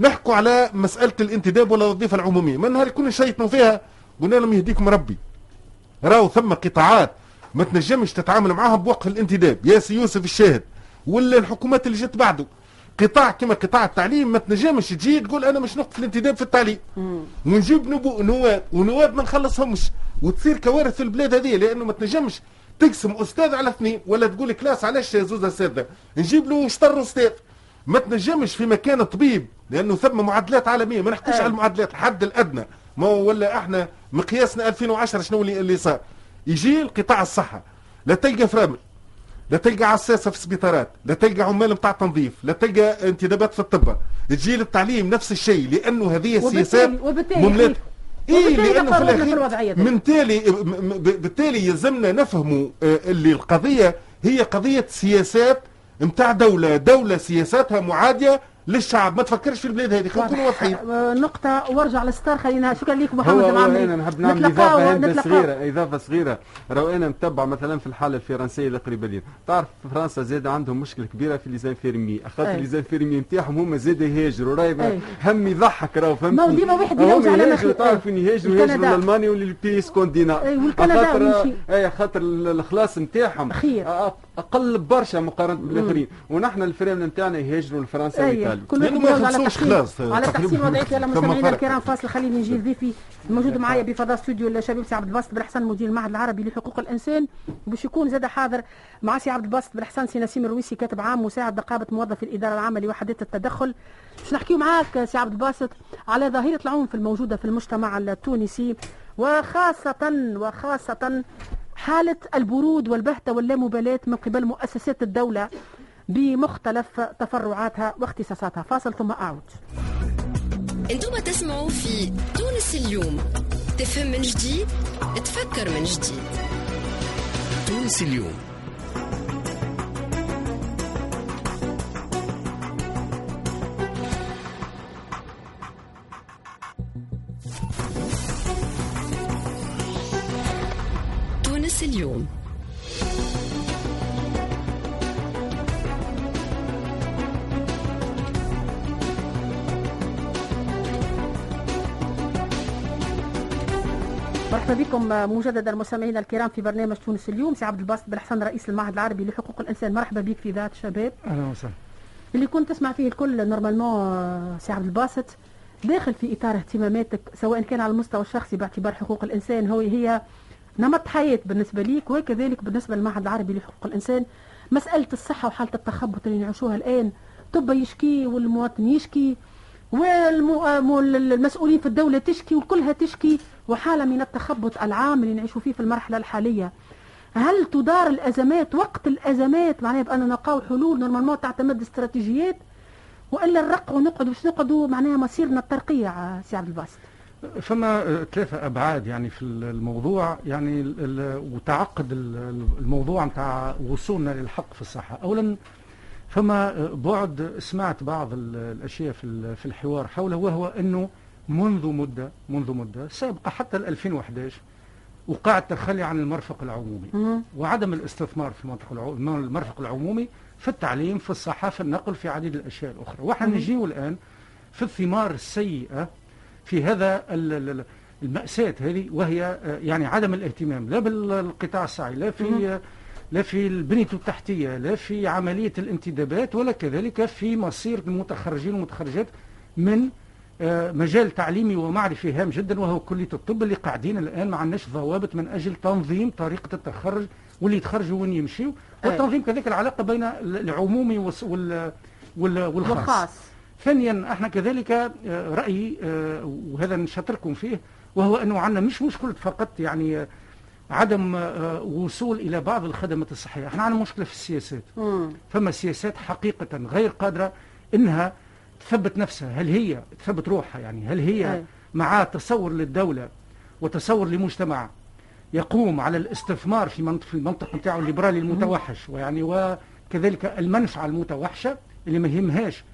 نحكوا على مسألة الانتداب ولا الوظيفه العمومية. من نهار يكون شيطنوا فيها قلنا لهم يهديكم ربي. راهو ثم قطاعات ما تنجمش تتعامل معاها بوقت الانتداب. يا سي يوسف الشاهد. ولا الحكومات اللي جت بعده. قطاع كما قطاع التعليم ما تنجمش تجي تقول أنا مش نقطه الانتداب في التعليم. ونجيب نواب ونواب ما نخلصهمش. وتصير كوارث في البلاد هذه لأنه ما تنجمش تقسم أستاذ على اثنين ولا تقول classe علاش زوز اساتذه نجيب له شطر أستاذ. ما تنجمش في مكان طبيب لأنه ثم معادلات عالمية ما نحكوش أي. على المعادلات الحد الأدنى. ما هو ولا إحنا مقياسنا 2010 شنو اللي اللي صار؟ يجي القطاع الصحة. لا تلقى فرامل لا تلقى عساسة في السبيطارات لا تلقى عمال بتاع تنظيف لا تلقى انتدابات في الطب. تجي للتعليم نفس الشيء لأنه هذه السياسات وبالتالي وبالتالي لأنه في دي. من تالي بالتالي يلزمنا نفهموا آه، اللي القضية هي قضية سياسات نتاع دولة دولة سياساتها معادية للشعب ما تفكرش في البلاد هذه خلينا نكونوا واضحين آه، نقطة وارجع للستار خلينا شكرا لكم محمد هو المعمري أنا نحب نعمل هندسه نتلقاو. صغيره إضافة صغيرة راهو أنا متبع مثلا في الحالة الفرنسية اللي قريبة لي تعرف في فرنسا زاد عندهم مشكلة كبيرة في لي زانفيرمي خاطر أي. لي زانفيرمي نتاعهم هما زاد يهاجروا راهي أي. هم يضحك راهو فهمتني ما ديما واحد يلوج على نخيل. تعرف. وين يهاجروا. يهاجروا لألمانيا وللبي سكوندينا خاطر. اي خاطر ال- الخلاص نتاعهم. أقل برشا مقارنة بالآخرين ونحن ال infirmiers نتاعنا يهاجروا لفرنسا أي وايطاليا كل واحد ما على يخلصوش خلاص، على. تحسين وضعية يلا مستمعينا. الكرام فاصل خليني نجي ضيفي موجود معايا بفضاء استوديو الشباب سي عبد الباسط بن حسن مدير المعهد العربي لحقوق الإنسان. باش يكون زاد حاضر مع سي عبد الباسط بن حسن سي نسيم الرويسي كاتب عام مساعد نقابه موظفي الإدارة العامه لوحدات التدخل. باش نحكيو معاك سي عبد الباسط على ظاهرة العنف الموجودة في المجتمع التونسي وخاصه وخاصة حالة البرود والبهتة واللامبالاة من قبل مؤسسات الدولة. بمختلف تفرعاتها واختصاصاتها. فاصل ثم اعود أنتم تسمعوا في تونس اليوم. تفهم من جديد تفكر من جديد. تونس اليوم. تونس اليوم. مرحبا بكم مجددا مستمعينا الكرام في برنامج تونس اليوم. سي عبد الباسط بن حسن رئيس المعهد العربي لحقوق الإنسان. مرحبا بك في ذات شباب. أهلا وسهلا. اللي كنت تسمع فيه الكل normalement سي عبد الباسط داخل في إطار اهتماماتك سواء كان على المستوى الشخصي باعتبار حقوق الإنسان هو هي نمط حياة بالنسبة ليك وكذلك بالنسبة للمعهد العربي لحقوق الإنسان. مسألة الصحة وحالة التخبط اللي نعيشوها الآن الطبيب يشكي والمواطن يشكي والمسؤولين في الدولة تشكي وكلها تشكي وحالة من التخبط العام اللي نعيشوا فيه في المرحلة الحالية. هل تدار الأزمات وقت الأزمات معناها بأن نلقاو حلول normalement تعتمد استراتيجيات وإلا الرق ونقعدوا باش نقعدوا معناها مصيرنا الترقيع سي عبد الباسط؟ فما ثلاثة أبعاد يعني في الموضوع يعني وتعقد ال- الموضوع نتاع وصولنا للحق في الصحة. أولا فما بعد سمعت بعض ال- الأشياء في ال- في الحوار حوله وهو أنه منذ مدة منذ مدة سابقة حتى ال 2011 وقع التخلي عن المرفق العمومي. وعدم الاستثمار في المرفق العمومي في التعليم في الصحة في النقل في عديد الأشياء الأخرى. وإحنا نجيو الآن في الثمار السيئة في هذا ال- ال- المأساة هذه وهي آه، يعني عدم الاهتمام لا بالقطاع الصحي لا في آه، لا في البنية التحتية لا في عملية الانتدابات ولا كذلك في مصير المتخرجين والمتخرجات من آه، مجال تعليمي ومعرفي هام جدا وهو كلية الطب اللي قاعدين الآن ما عندناش ضوابط من أجل تنظيم طريقة التخرج واللي يتخرجوا وين يمشيوا والتنظيم كذلك العلاقة بين العمومي وال والخاص. ثانيا إحنا كذلك آه، رأيي آه، وهذا نشاطركم فيه وهو أنه عندنا مش مشكلة فقط يعني آه، عدم آه، وصول إلى بعض الخدمات الصحية إحنا عندنا مشكلة في السياسات. مم. فما سياسات حقيقة غير قادرة إنها تثبت نفسها. هل هي تثبت روحها؟ يعني هل هي أي. مع تصور للدولة وتصور لمجتمع يقوم على الاستثمار في منطقة في المنطق نتاعو الليبرالي المتوحش؟ ويعني وكذلك المنفعة المتوحشة اللي ما يهمهاش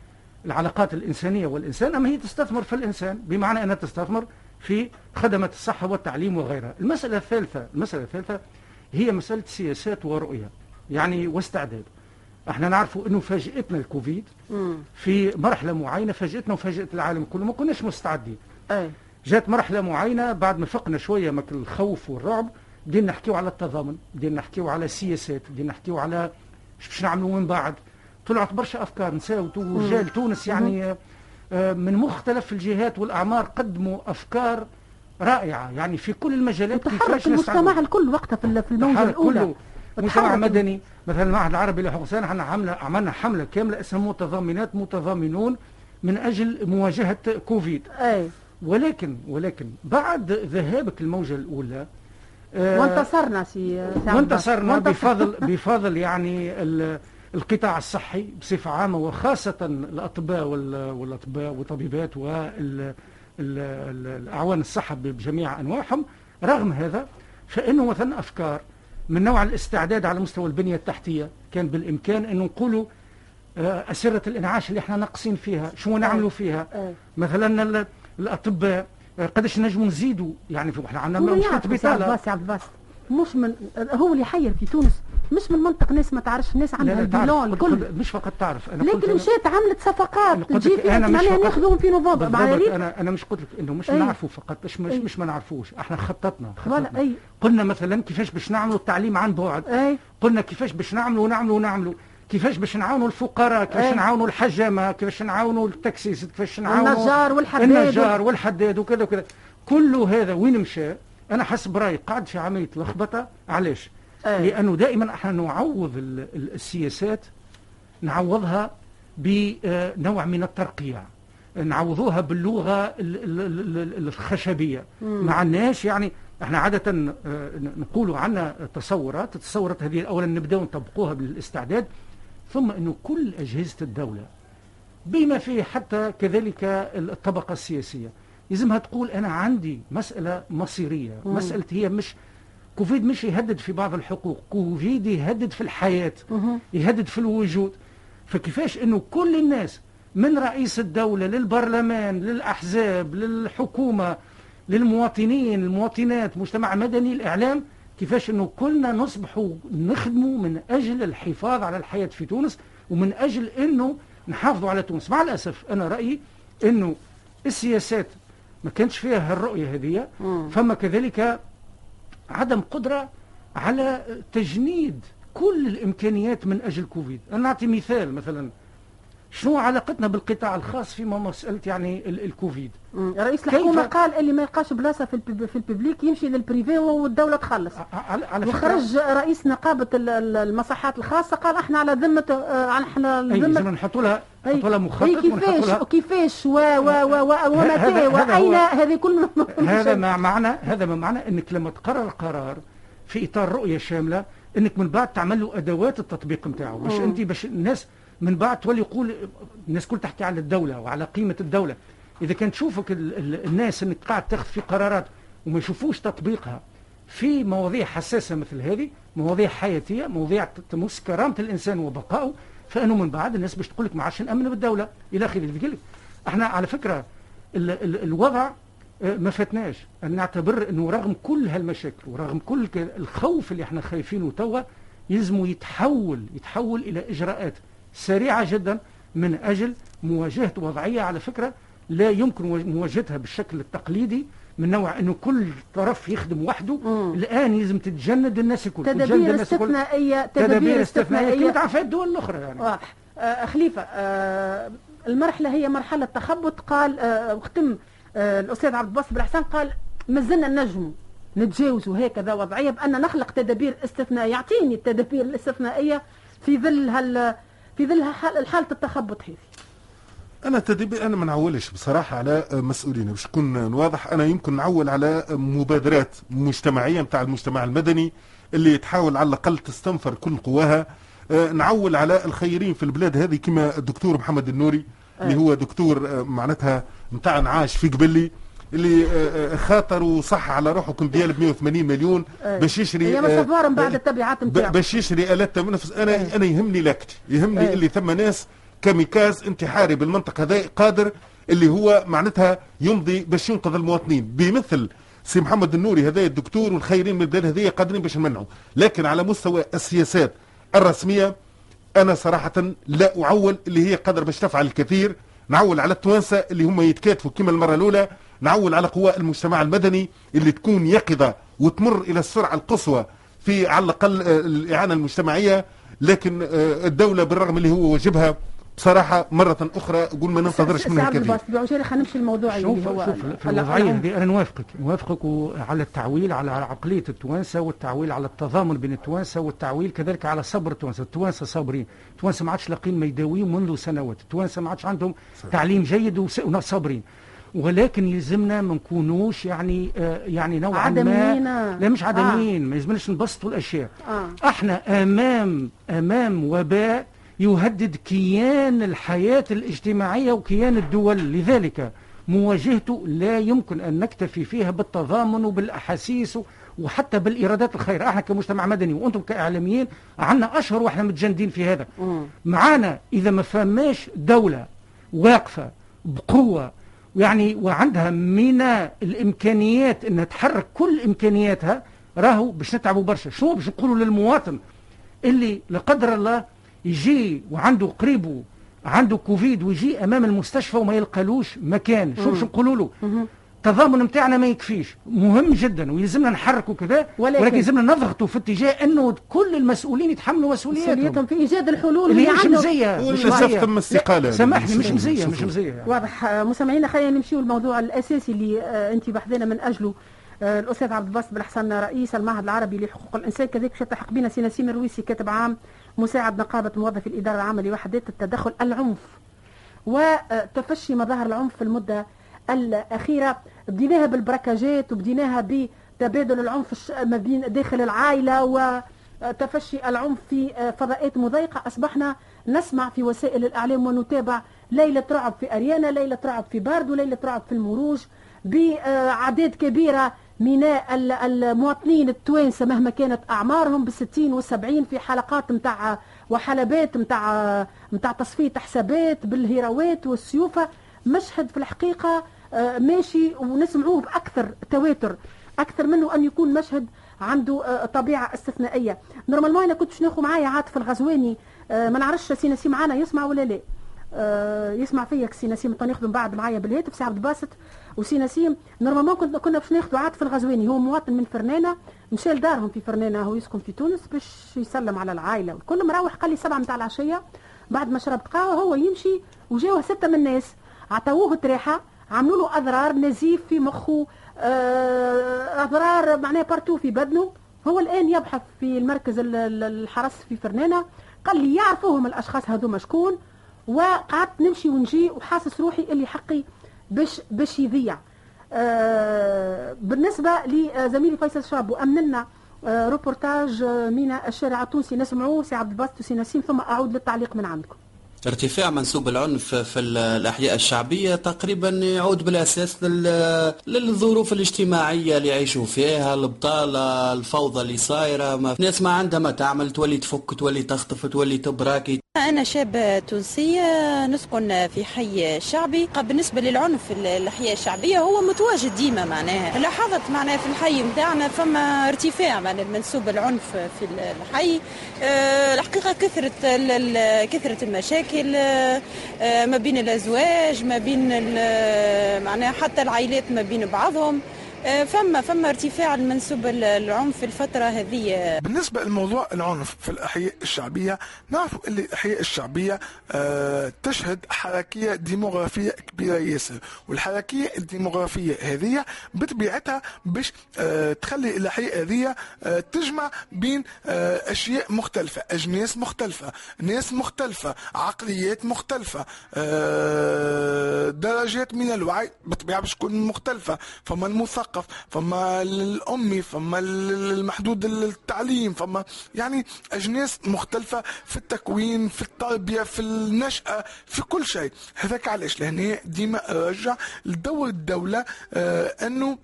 العلاقات الإنسانية والإنسان أما هي تستثمر في الإنسان. بمعنى أنها تستثمر في خدمات الصحة والتعليم وغيرها. المسألة الثالثة المسألة الثالثة هي مسألة سياسات ورؤية يعني واستعداد. إحنا نعرفوا إنه فاجئتنا الكوفيد مم. في مرحلة معينة فاجئتنا وفاجئت العالم كله ما كناش مستعدين. أي. جات مرحلة معينة بعد ما فقنا شوية من الخوف والرعب بدينا نحكيو على التضامن بدينا نحكيو على السياسات بدينا نحكيو على باش نعملوا من بعد. طلعت برشا أفكار نساو رجال تونس يعني آه، من مختلف الجهات والأعمار قدموا أفكار رائعة. يعني في كل المجالات كيفاش المجتمع الكل وقتها في ال- في الموجة تحرك الأولى. مجتمع تحرك مدني مثلا المعهد العربي لحقوق الانسان إحنا عملنا حملة كاملة اسمها متضامنات متضامنون من أجل مواجهة كوفيد. أي. ولكن ولكن بعد ذهابك الموجه الأولى آه، وانتصرنا سي. وانتصرنا وانتصر- بفضل بفضل يعني القطاع الصحي بصفة عامة وخاصة الأطباء وال- والأطباء والطبيبات والاعوان الصحة بجميع أنواعهم رغم هذا فإنه مثلا أفكار من نوع الاستعداد على مستوى البنية التحتية كان بالإمكان انه نقولوا آه، أسرة الإنعاش اللي إحنا ناقصين فيها شو نعملوا فيها؟ أي. مثلا ال- الأطباء آه، قداش نجموا نزيدوا؟ يعني في إحنا عندنا هو مشكلة مش من هو اللي يحير في تونس. مش من منطق ناس ما تعرفش الناس عندها البيلون الكل. مش فقط تعرف. أنا قلت لكن مشات عملت صفقات تجي مش معناها ناخذوهم في نوفمبر. مع بالضبط ريت أنا أنا مش قلت لك إنه مش أي. نعرفوا فقط. مش مش, أي. مش ما نعرفوش. إحنا خططنا خططنا. أي. قلنا مثلا كيفاش باش نعملوا التعليم عن بعد. أي. قلنا كيفاش باش نعملوا ونعملوا ونعملوا. كيفاش باش نعاونوا الفقراء كيفاش أي. نعاونوا الحجامة كيفاش نعاونوا التكسيس كيفاش نعاونوا والنجار والحداد. النجار والحداد وكذا وكذا. كل هذا وين مشى؟ أنا حسب رأيي قاعد في عملية لخبطة. علاش؟ أي. لأنه دائما إحنا نعوض ال- ال- السياسات نعوضها بنوع من الترقيع. نعوضوها باللغة ال- ال- ال- ال- الخشبية. ما عندناش يعني إحنا عادة آه، نقولوا عندنا تصورات التصورات هذه اولا نبداو نطبقوها بالاستعداد ثم إنه كل أجهزة الدولة بما فيه حتى كذلك الطبقة السياسية لازمها تقول أنا عندي مسألة مصيرية مم. مسألة هي مش كوفيد مش يهدد في بعض الحقوق كوفيد يهدد في الحياة مهم. يهدد في الوجود فكيفاش إنه كل الناس من رئيس الدولة للبرلمان للأحزاب للحكومة للمواطنين المواطنات مجتمع مدني الإعلام كيفاش إنه كلنا نصبحوا نخدموا من أجل الحفاظ على الحياة في تونس ومن أجل إنه نحافظوا على تونس مع الأسف أنا رأيي إنه السياسات ما كانش فيها هالرؤية هذه. فما كذلك عدم قدرة على تجنيد كل الإمكانيات من أجل كوفيد. أنا نعطي مثال مثلا. شنو علاقتنا بالقطاع الخاص فيما مسألة يعني ال- الكوفيد؟ مم. رئيس الحكومة قال اللي ما يلقاش بلاصة في البب- في الببليك يمشي للبريفي والدولة تخلص. على على وخرج رئيس ال- المصحات الخاصة قال إحنا على ذمة آه، إحنا لازم نحطوا لها؟ نحطوا لها مخطط كيفاش؟ كيفاش؟ و و و و ومتى وأين؟ هذه كل هذا ما معنى هذا ما معنى إنك لما تقرر قرار في إطار رؤية شاملة إنك من بعد تعمل له أدوات التطبيق نتاعو باش مم. انت باش الناس من بعد تولي يقول الناس كل تحكي على الدولة وعلى قيمة الدولة. إذا كان تشوفك ال ال الناس انك قاعد تاخذ في قرارات وما يشوفوش تطبيقها في مواضيع حساسة مثل هذه مواضيع حياتية مواضيع تمس كرامة الإنسان وبقائه فإنه من بعد الناس باش تقول لك ما عادش نامن بالدولة. إلى آخره الذكر إحنا على فكرة ال ال الوضع آه، ما فاتناش. أن نعتبر أنه رغم كل هالمشاكل ورغم كل الخوف اللي إحنا خايفينه توا يلزموا يتحول يتحول إلى إجراءات. سريعة جدا من أجل مواجهة وضعية على فكرة لا يمكن مواجهتها بالشكل التقليدي من نوع إنه كل طرف يخدم وحده. مم. الآن لازم تتجند الناس الكل تدابير. استثنائية تدابير استثنائية كما تعرف الدول الأخرى يعني. واضح. آه خليفة آه المرحلة هي مرحلة تخبط. قال آه وختم آه الأستاذ عبد الباسط بالحسن قال ما زلنا نجموا نتجاوزوا هكذا وضعية بأن نخلق تدابير استثنائية. يعطيني التدابير الاستثنائية في ظل هال في ظل حال- حالة التخبط هذه. أنا تدبي أنا ما نعولش بصراحة على مسؤولين. باش نكون واضح أنا يمكن نعول على مبادرات مجتمعية نتاع المجتمع المدني اللي تحاول على الأقل تستنفر كل قواها. آه، نعول على الخيرين في البلاد هذه كما الدكتور محمد النوري اللي هو دكتور آه، معناتها نتاع نعاش في قبلي. اللي آه، آه، خاطر وصح على روحه كم ديال ب 180 مليون آه. باش يشري آه، بعد التبعات نتاعو باش يشري آلات تنفس أنا أنا يهمني l'acte يهمني أي. اللي ثم ناس كاميكاز انتحاري بالمنطقة هذا قادر اللي هو معناتها يمضي باش ينقذ المواطنين. بمثل سي محمد النوري هذا الدكتور والخيرين من البلاد هذه قادرين باش نمنعوا لكن على مستوى السياسات الرسمية أنا صراحة لا أعول اللي هي قادره باش تفعل الكثير. نعول على التوانسة اللي هم يتكاتفوا كما المرة الأولى. نعول على قوى المجتمع المدني اللي تكون يقظة وتمر إلى السرعة القصوى في على الأقل آه، الإعانة المجتمعية لكن آه، الدولة بالرغم اللي هو واجبها بصراحة مرة أخرى قول ما ننتظرش منها الباسط بعجاله خلينا نمشي للموضوع شوف اللي هو شوف في ال- الوضعية العنف. هذه أنا نوافقك نوافقك على التعويل على عقلية التوانسة والتعويل على التضامن بين التوانسة والتعويل كذلك على صبر التوانسة. التوانسة صابرين التوانسة ما عادش لاقين ما يداويهم منذ سنوات التوانسة ما عادش عندهم تعليم جيد وس- وصابرين. ولكن يلزمنا ما نكونوش يعني آه يعني نوعا. ما لا مش عدميين ما يلزمناش نبسطوا الأشياء. آه. إحنا أمام أمام وباء يهدد كيان الحياة الاجتماعية وكيان الدول. لذلك مواجهته لا يمكن أن نكتفي فيها بالتضامن وبالأحاسيس وحتى بالإيرادات الخير. إحنا كمجتمع مدني وأنتم كإعلاميين عندنا أشهر وإحنا متجندين في هذا. معانا إذا ما فماش دولة واقفة بقوة يعني وعندها من الإمكانيات انها تحرك كل إمكانياتها راهو باش نتعبوا برشا. شنو باش نقولوا للمواطن اللي لا قدر الله يجي وعنده قريبه عنده كوفيد ويجي أمام المستشفى وما يلقالوش مكان. شو باش نقولوا له؟ التضامن نتاعنا ما يكفيش. مهم جدا ويلزمنا نحركوا كذا ولكن- ولكن يلزمنا نضغطوا في اتجاه إنه كل المسؤولين يتحملوا مسؤولياتهم. مسؤوليتهم في ايجاد الحلول اللي مش مزية. مزية. تم استقالة سامحني مش مزية مش. مزية. يعني. واضح. آه، مستمعينا خلينا نمشيو الموضوع الأساسي اللي آه، أنت بحثنا من أجله. آه، الأستاذ عبد الباسط بن حسن رئيس المعهد العربي لحقوق الإنسان كذلك يلتحق بنا سي نسيم الرويسي كاتب عام مساعد نقابة موظفي الإدارة العامة لوحدات التدخل العنف وتفشي مظاهر العنف في المدة الأخيرة. بديناها بالبركاجات وبديناها بتبادل العنف ما بين داخل العائلة وتفشي العنف في آه، فضاءات مضيقة. أصبحنا نسمع في وسائل الإعلام ونتابع ليلة رعب في أريانا ليلة رعب في بارد وليله رعب في المروج باعداد كبيرة من ال- المواطنين التوانسة مهما كانت أعمارهم بالستين والسبعين في حلقات متاع وحلبات متاع متاع تصفية حسابات بالهيروات والسيوفة. مشهد في الحقيقة آه، ماشي ونسمعوه بأكثر تواتر أكثر منه أن يكون مشهد عنده آه، طبيعة استثنائية. normalement أنا كنت باش ناخذ معايا عاطف الغزواني آه، ما نعرفش سي نسيم معانا يسمع ولا لا. آه، يسمع فيك سي نسيم من بعد معايا بالهاتف سي عبد الباسط وسي نسيم. normalement كنا كنا باش ناخذوا عاطف الغزواني. هو مواطن من فرنانة مشى لدارهم في فرنانة هو يسكن في تونس باش يسلم على العائلة. والكل مروح قال لي سبعة متاع العشية بعد ما شربت قهوه هو يمشي وجاوه ستة من الناس عطوه تريحه عملوا له أضرار نزيف في مخه آه، أضرار معناها partout في بدنه. هو الآن يبحث في المركز ال- ال- الحرس في فرنانه قال لي يعرفوهم الأشخاص هذوما شكون وقعدت نمشي ونجي وحاسس روحي اللي حقي باش باش يضيع. آه، بالنسبة لزميلي فيصل شاب وأمننا آه، روبورتاج آه، من الشارع التونسي نسمعوه سي عبد الباسط وسي نسيم ثم أعود للتعليق من عندكم. ارتفاع منسوب العنف في ال- الأحياء الشعبية تقريبا يعود بالأساس لل- للظروف الاجتماعية اللي يعيشوا فيها البطالة الفوضى اللي صايرة. ناس ما عندها ما تعمل تولي تفك تولي تخطف تولي تبراكي أنا شابة تونسية نسكن في حي شعبي. بالنسبة للعنف في الأحياء الشعبية هو متواجد ديما معناها. لاحظت معناها في الحي متاعنا فما ارتفاع معناها منسوب العنف في الحي. آه، الحقيقة كثرة كثرة المشاكل آه، ما بين الأزواج ما بين معناها حتى العائلات ما بين بعضهم. فما فما ارتفاع المنسوب العنف الفترة هذه. بالنسبة لموضوع العنف في الأحياء الشعبية نعرف ان الأحياء الشعبية آه، تشهد حركية ديموغرافية كبيرة ياسر. والحركية الديموغرافية هذه بطبيعتها باش آه، تخلي الأحياء هذه تجمع بين أشياء مختلفة أجناس مختلفة ناس مختلفة عقليات مختلفة درجات من الوعي بالطبيعه باش تكون مختلفة. فما المثقف فما الامي فما المحدود التعليم فما يعني أجناس مختلفة في التكوين في التربية في النشأة في كل شيء. هذاك علاش؟ لهنا ديما رجع لدور الدولة آه أنه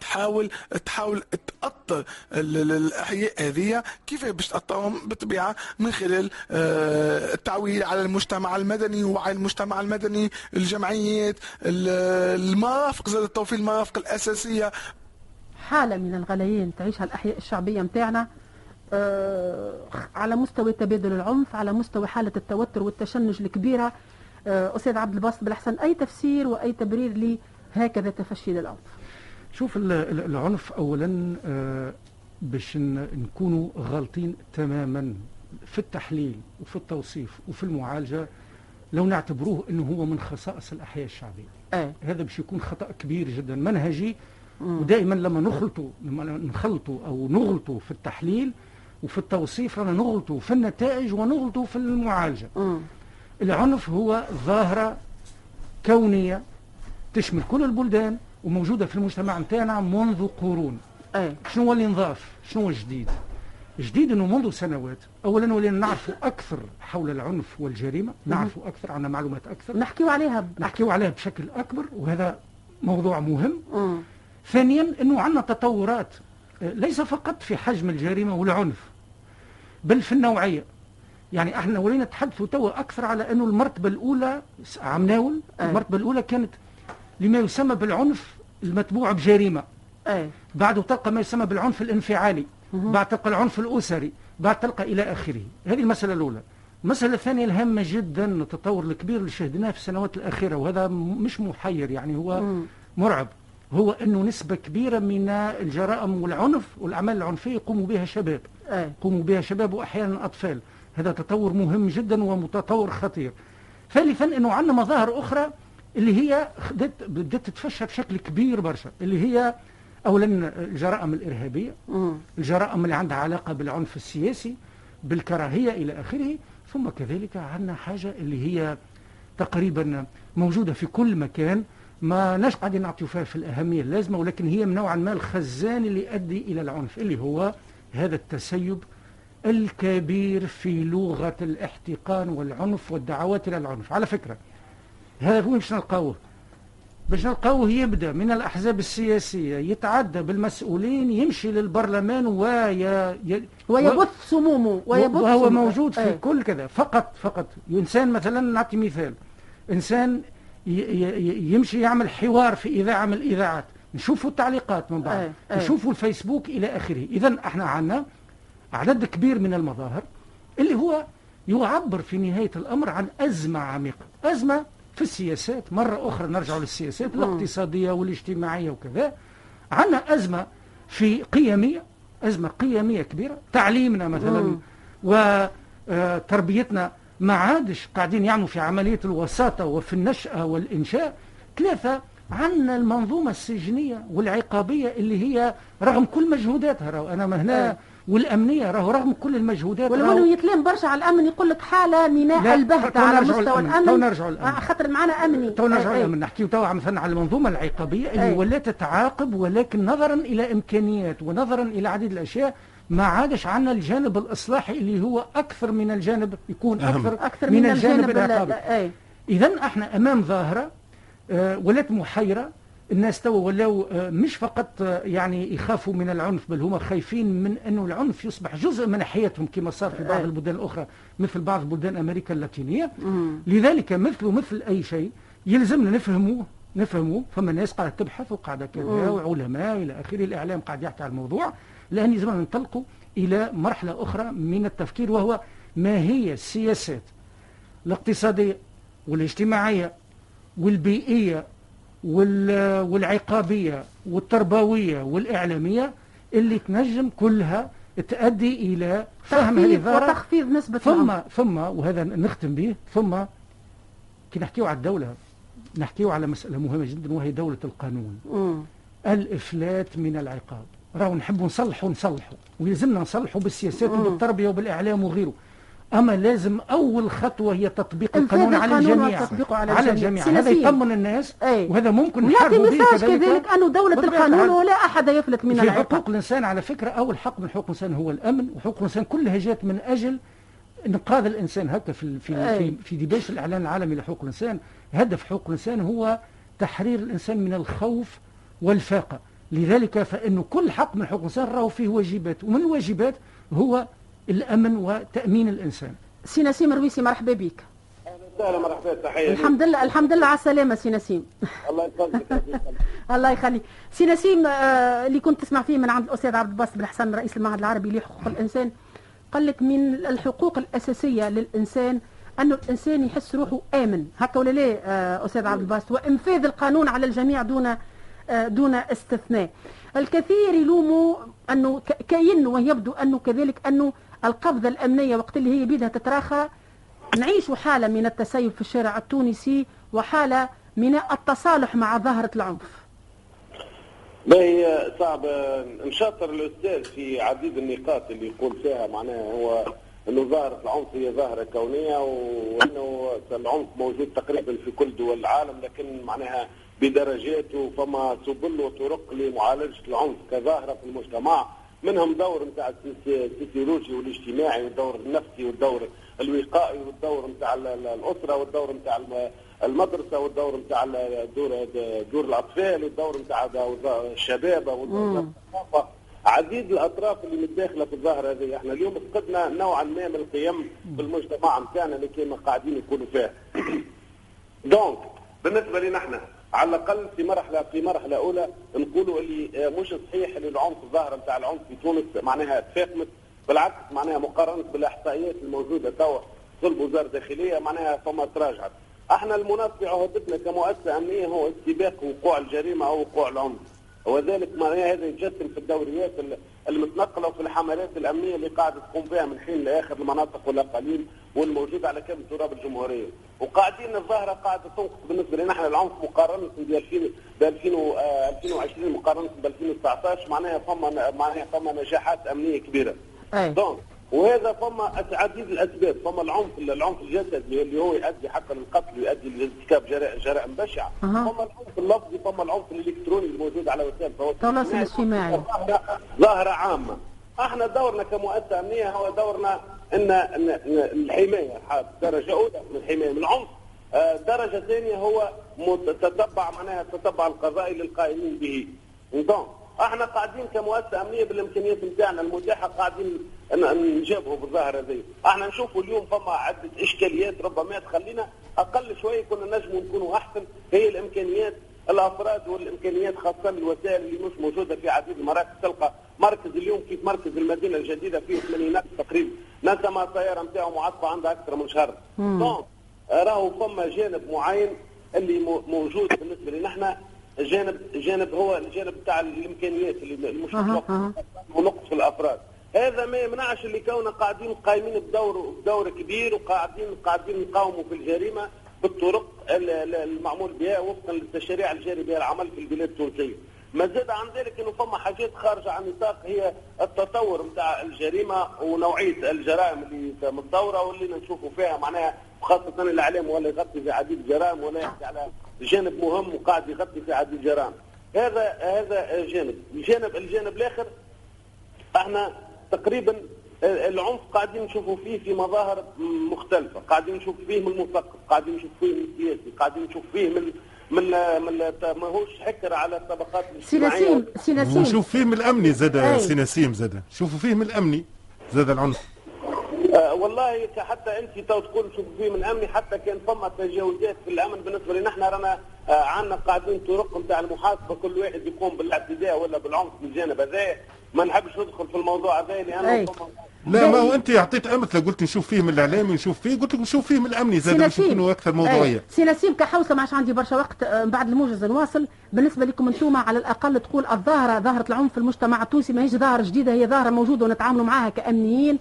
تحاول تحاول تأطر الأحياء هذه كيف باش تأطرهم بالطبيعة من خلال آه، التعويل على المجتمع المدني وعلى المجتمع المدني الجمعيات المرافق زاد التوفير المرافق الأساسية. حالة من الغليان تعيشها الأحياء الشعبية متاعنا آه، على مستوى تبادل العنف على مستوى حالة التوتر والتشنج الكبيرة. آه، أستاذ عبد الباسط بالأحسن أي تفسير وأي تبرير لهكذا تفشي للعنف؟ شوف العنف اولا آه، باش نكونوا غالطين تماما في التحليل وفي التوصيف وفي المعالجة لو نعتبروه إنه هو من خصائص الأحياء الشعبية أه. هذا باش يكون خطأ كبير جدا منهجي مم. ودائما لما نخلطوا لما نخلطوا أو نغلطوا في التحليل وفي التوصيف رانا نغلطوا في النتائج ونغلطوا في المعالجة مم. العنف هو ظاهرة كونية تشمل كل البلدان وموجودة في المجتمع نتاعنا منذ قرون. أي. شنو هو اللي نضاف شنو هو الجديد؟ جديد إنه منذ سنوات اولا ولينا نعرفوا أكثر حول العنف والجريمة نعرفوا أكثر عندنا معلومات أكثر. نحكيو عليها. ب... نحكيو عليها بشكل أكبر وهذا موضوع مهم. مم. ثانيا إنه عندنا تطورات آه، ليس فقط في حجم الجريمة والعنف بل في النوعية. يعني إحنا ولينا نتحدثوا توا أكثر على إنه المرتبة الأولى عم ناول المرتبة الأولى كانت لما يسمى بالعنف المتبوع بجريمة أي. بعده تلقى ما يسمى بالعنف الانفعالي. بعد تلقى العنف الأسري بعد تلقى إلى آخره هذه المسألة الأولى المسألة الثانية الهامة جدا التطور الكبير اللي شهدناه في السنوات الأخيرة وهذا مش محير يعني هو مم. مرعب هو أنه نسبة كبيرة من الجرائم والعنف والأعمال العنفية يقوموا بها شباب أي. يقوموا بها شباب وأحيانا أطفال هذا تطور مهم جدا ومتطور خطير ثالثا أنه عندنا مظاهر أخرى اللي هي بدات تتفشى بشكل كبير برشا اللي هي اولا الجرائم الإرهابية. الجرائم اللي عندها علاقة بالعنف السياسي بالكراهية إلى آخره ثم كذلك عندنا حاجة اللي هي تقريبا موجودة في كل مكان ما ناش قاعدين نعطيو فيها في الأهمية اللازمة ولكن هي من نوعا ما الخزان اللي يؤدي إلى العنف اللي هو هذا التسيب الكبير في لغة الاحتقان والعنف والدعوات إلى العنف على فكرة هذا هو باش نلقاوه. باش نلقاوه يبدأ من الأحزاب السياسية يتعدى بالمسؤولين يمشي للبرلمان ويا ويبث سمومه ويبث وهو موجود في أي. كل كذا. فقط فقط. إنسان مثلا نعطي مثال. إنسان يمشي يعمل حوار في إذاعة من الإذاعات. نشوفوا التعليقات من بعد أي. نشوفوا الفيسبوك إلى آخره. اذا إحنا عندنا عدد كبير من المظاهر اللي هو يعبر في نهاية الأمر عن أزمة عميقة. أزمة في السياسات. مرة أخرى نرجع للسياسات الاقتصادية والاجتماعية وكذا. عندنا أزمة في قيمية أزمة قيمية كبيرة. تعليمنا مثلا وتربيتنا ما عادش قاعدين يعملوا في عملية الوساطة وفي النشأة والإنشاء. ثلاثة عندنا المنظومة السجنية والعقابية اللي هي رغم كل مجهوداتها أنا هنا والأمنية راهو رغم كل المجهودات ولو انه يتلام برشا على الأمن يقول لك حالة ميناء البهته على مستوى الأمن. تو نرجعوا الامن آه خاطر معنا أمني. تو نرجعوا الامن نحكيو تو مثلا على المنظومة العقابية اللي ولات تتعاقب ولكن نظرا إلى إمكانيات ونظرا إلى عديد الأشياء ما عادش عندنا الجانب الإصلاحي اللي هو أكثر من الجانب يكون أكثر, أكثر من, من الجانب, الجانب العقابي. اذا إحنا أمام ظاهرة آه ولات محيرة الناس تو ولاو آه، مش فقط آه، يعني يخافوا من العنف بل هما خايفين من انه العنف يصبح جزء من حياتهم كما صار في بعض البلدان الأخرى مثل بعض بلدان أمريكا اللاتينية. لذلك مثل مثل أي شيء يلزمنا نفهموه نفهموه فما ناس قاعدة تبحث وقاعدة كذا وعلماء إلى آخره الإعلام قاعد يحكي على الموضوع. لأن يلزمنا ننطلقوا إلى مرحلة أخرى من التفكير وهو ما هي السياسات الاقتصادية والاجتماعية والبيئية وال- والعقابية والتربوية والإعلامية اللي تنجم كلها تؤدي إلى فهم الظاهره وتخفيض نسبة ثم العنف ثم وهذا نختم به. ثم كي نحكيو على الدولة نحكيو على مسألة مهمة جدا وهي دولة القانون. مم. الإفلات من العقاب. راهو نحبوا نصلحوا نصلحوا ويلزمنا نصلحوا بالسياسات مم. وبالتربية وبالإعلام وغيره. أما لازم أول خطوة هي تطبيق القانون على الجميع على على الجميع. هذا. يطمن الناس أي. وهذا ممكن نحاربوا به ميساج كذلك كذلك أنه دولة القانون. ولا أحد يفلت من في العقاب حقوق الإنسان على فكرة أول حق من حقوق الإنسان هو الأمن وحقوق الإنسان كلها جات من أجل إنقاذ الإنسان هكا في في أي. في, في ديباش الإعلان العالمي لحقوق الإنسان هدف حقوق الإنسان هو تحرير الإنسان من الخوف والفاقة لذلك فانه كل حق من حقوق الإنسان راهو فيه واجبات ومن الواجبات هو الأمن وتأمين الإنسان. سي نسيم الرويسي مرحبا بك. سهلا مرحبا تحية. الحمد لله الحمد لله على السلامة سي نسيم الله يسلمك الله يخليك. سي نسيم آه، اللي كنت تسمع فيه من عند الأستاذ عبد الباسط بن حسن رئيس المعهد العربي لحقوق الإنسان قال لك من الحقوق الأساسية للإنسان أنه الإنسان يحس روحه آمن. هكا ولا لا آه، أستاذ عبد الباسط؟ وإنفاذ القانون على الجميع دون آه، دون استثناء. الكثير يلوموا أنه ك- كأنه ويبدو أنه كذلك أنه القبضة الأمنية وقت اللي هي بيدها تتراخى نعيش حالة من التسيب في الشارع التونسي وحالة من التصالح مع ظاهرة العنف. باهي صعب؟ نشاطر الأستاذ في عديد النقاط اللي يقول فيها معناها هو إنه ظاهرة العنف هي ظاهرة كونية وإنه العنف موجود تقريبا في كل دول العالم لكن معناها بدرجات وفما سبل وطرق لمعالجة العنف كظاهرة في المجتمع. منهم دور نتاع السيسيولوجي والاجتماعي والدور النفسي والدور الوقائي والدور نتاع الاسره والدور نتاع المدرسة والدور نتاع دور دور الاطفال والدور نتاع الشباب والدور عديد الاطراف اللي متداخله في الظاهره هذه إحنا اليوم فقدنا نوعا ما من القيم في المجتمع نتاعنا اللي كنا قاعدين نكونوا فيها دونك بالنسبة لنا إحنا على الأقل في مرحله في مرحلة أولى نقولوا اللي مش صحيح اللي العنف الظاهرة نتاع العنف في تونس معناها تفاقمت بالعكس معناها مقارنة بالأحصائيات الموجودة توا صلب وزاره الداخلية معناها فما تراجعت. أحنا المناط في عهدتنا كمؤسسة أمنية هو استباق وقوع الجريمة أو وقوع العنف. وذلك معناها هذا يتجسم في الدوريات المتنقلة وفي الحملات الأمنية اللي قاعدة تقوم بها من حين لآخر المناطق والأقاليم والموجودة على كامل تراب الجمهورية. وقاعدين الظاهرة قاعدة تنقص بالنسبة لنا. إحنا العنف مقارنة ب 2000 ب 2020 مقارنة ب 2019 معناها فما معناها فما نجاحات أمنية كبيرة. دونك وهذا فما عديد الأسباب. فما العنف العنف الجسدي اللي هو يؤدي حتى للقتل ويؤدي لارتكاب جرائم بشعة. أه. فما العنف اللفظي فما العنف الإلكتروني الموجود على وسائل التواصل الاجتماعي. ظاهره عامة. إحنا دورنا كمؤسسة أمنية هو دورنا ان ان الحماية. درجة أولى من الحماية من العنف. درجة ثانية هو تتبع معناها التتبع القضائي للقائمين به. دونك إحنا قاعدين كمؤسسة أمنية بالإمكانيات نتاعنا المتاحة قاعدين نجابهوا بالظاهره هذه إحنا نشوفوا اليوم فما عدة إشكاليات ربما تخلينا أقل شوية كنا نجموا نكونوا أحسن. هي الإمكانيات الأفراد والإمكانيات خاصة الوسائل اللي مش موجودة في عديد المراكز. تلقى مركز اليوم كيف مركز المدينة الجديدة فيه 80 تقريبا. ناس ما السياره نتاعو معطفة عندها أكثر من شهر. دونك راهو فما جانب معين اللي موجود بالنسبة لنا. إحنا جانب جانب هو الجانب بتاع الإمكانيات اللي مش أه أه. ونقص في الأفراد هذا ما يمنعش اللي كونا قاعدين قايمين بدور بدور كبير وقاعدين قاعدين نقاوموا في الجريمة بالطرق المعمول بها وفقا للتشريع الجاري بها العمل في البلاد التونسيه. ما زاد عن ذلك إنه فما حاجات خارجة عن نطاق هي التطور نتاع الجريمة ونوعية الجرائم اللي متطوره واللي نشوفوا فيها معناها خاصة الإعلام ولا يغطي في عديد الجرائم ولا يحكي على جانب مهم وقاعد يغطي في عديد الجرائم. هذا هذا جانب، الجانب الجانب الآخر إحنا تقريبا العنف قاعدين نشوفوا فيه في مظاهر مختلفة، قاعدين نشوف فيه من المثقف، قاعدين نشوف فيه من السياسي، قاعدين نشوف فيه من من من ماهوش حكر على الطبقات سي نسيم سي نسيم ونشوف فيه من الامني زاد. سي نسيم زاد. شوفوا فيه من الامني زاد العنف. والله حتى انت تو تقول في من أمني حتى كان فما تجاوزات في الأمن بالنسبة لنا إحنا رانا آه عندنا قاعدين طرق نتاع المحاسبة كل واحد يقوم بالاعتداء ولا بالعنف من الجانب هذا. ما نحبش ندخل في الموضوع هذا لأنه لا ما هو أنت أعطيت أمثلة. قلت نشوف فيه من الإعلامي نشوف فيه. قلت لك نشوف فيه من الأمني زاد باش يكونوا أكثر موضوعية. سي نسيم كحوسة ما عادش عندي برشا وقت. آه، بعد الموجز نواصل بالنسبة لكم أنتم على الأقل تقول الظاهرة ظاهرة العنف في المجتمع التونسي ماهيش ظاهرة جديدة هي ظاهرة موجودة ونتعاملوا معها كأمنيين.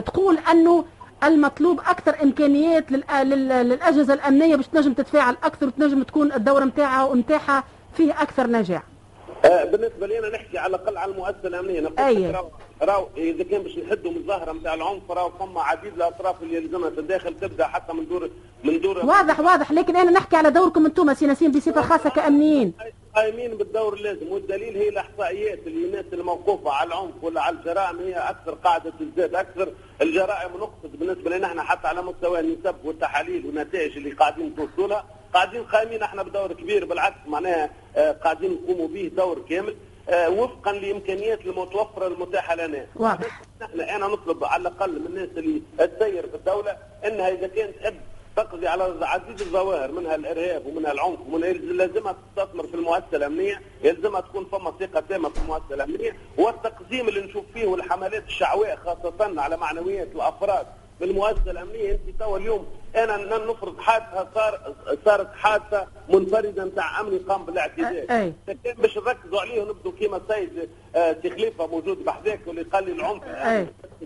تقول أنه المطلوب أكثر إمكانيات للأجهزة الأمنية باش تنجم تتفاعل أكثر وتنجم تكون الدورة نتاعها ونتاعها فيه أكثر نجاح. آه، بالنسبة لي أنا نحكي على الأقل على المؤسسة الأمنية. نقول أيه. راو إذا كان باش نحدوا من الظاهرة نتاع العنف راو فما عديد الأطراف اللي يلزمها تداخل تبدأ حتى من دور من دور واضح واضح. لكن أنا نحكي على دوركم أنتم سي نسيم بصفة خاصة كأمنيين. قايمين بالدور اللازم والدليل هي الأحصائيات اللي الناس الموقوفة على العنف ولا على الجرائم هي أكثر قاعدة تزداد أكثر الجرائم نقصد بالنسبة لنا إحنا حتى على مستوى النسب والتحاليل والنتائج اللي قاعدين نوصلوا لها قاعدين قايمين إحنا بدور كبير بالعكس معناها آه، قاعدين نقوموا به دور كامل آه، وفقا لإمكانيات المتوفرة المتاحة لنا. واضح. إحنا أنا نطلب على الأقل من الناس اللي تسير في الدولة إنها إذا كانت تحب تقضي على عديد الظواهر منها الإرهاب ومنها العنف ومنها لازمها تستثمر في المؤسسة الأمنية، يلزمها تكون فما ثقة تامة في المؤسسة الأمنية، والتقديم اللي نشوف فيه والحملات الشعواء خاصة على معنويات الأفراد بالمؤسسه الأمنية. انت توا اليوم أنا نفرض حادثة صار صارت حادثة منفردة نتاع امني قام بالاعتداء أي. كان باش نركزوا عليه ونبدوا كيما السيد آه، سي خليفه موجود بحذاك واللي قال لي العنف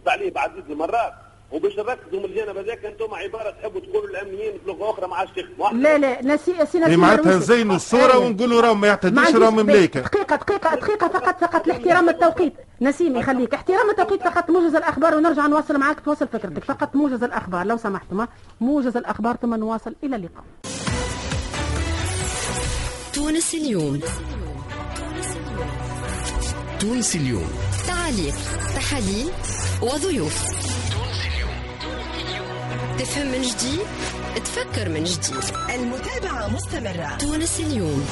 عليه بعديد المرات. وباش نركزوا من الجانب هذاك أنتم عبارة تحبوا تقولوا الأمنيين بلغه أخرى ما عادش تخدموا لا لا نسي سي معناتها نزينوا الصورة ونقولوا راهم ما يعتدوش راهم ممليكه دقيقة دقيقة دقيقة فقط فقط لاحترام التوقيت. نسيم يخليك احترام التوقيت فقط موجز الأخبار ونرجع نواصل معك توصل فكرتك. فقط موجز الأخبار لو سمحتم. موجز الأخبار ثم نواصل إلى اللقاء. تونس اليوم. تونس اليوم. تعليق تحاليل وضيوف. تفهم من جديد تفكر من جديد. المتابعة مستمرة. تونس اليوم.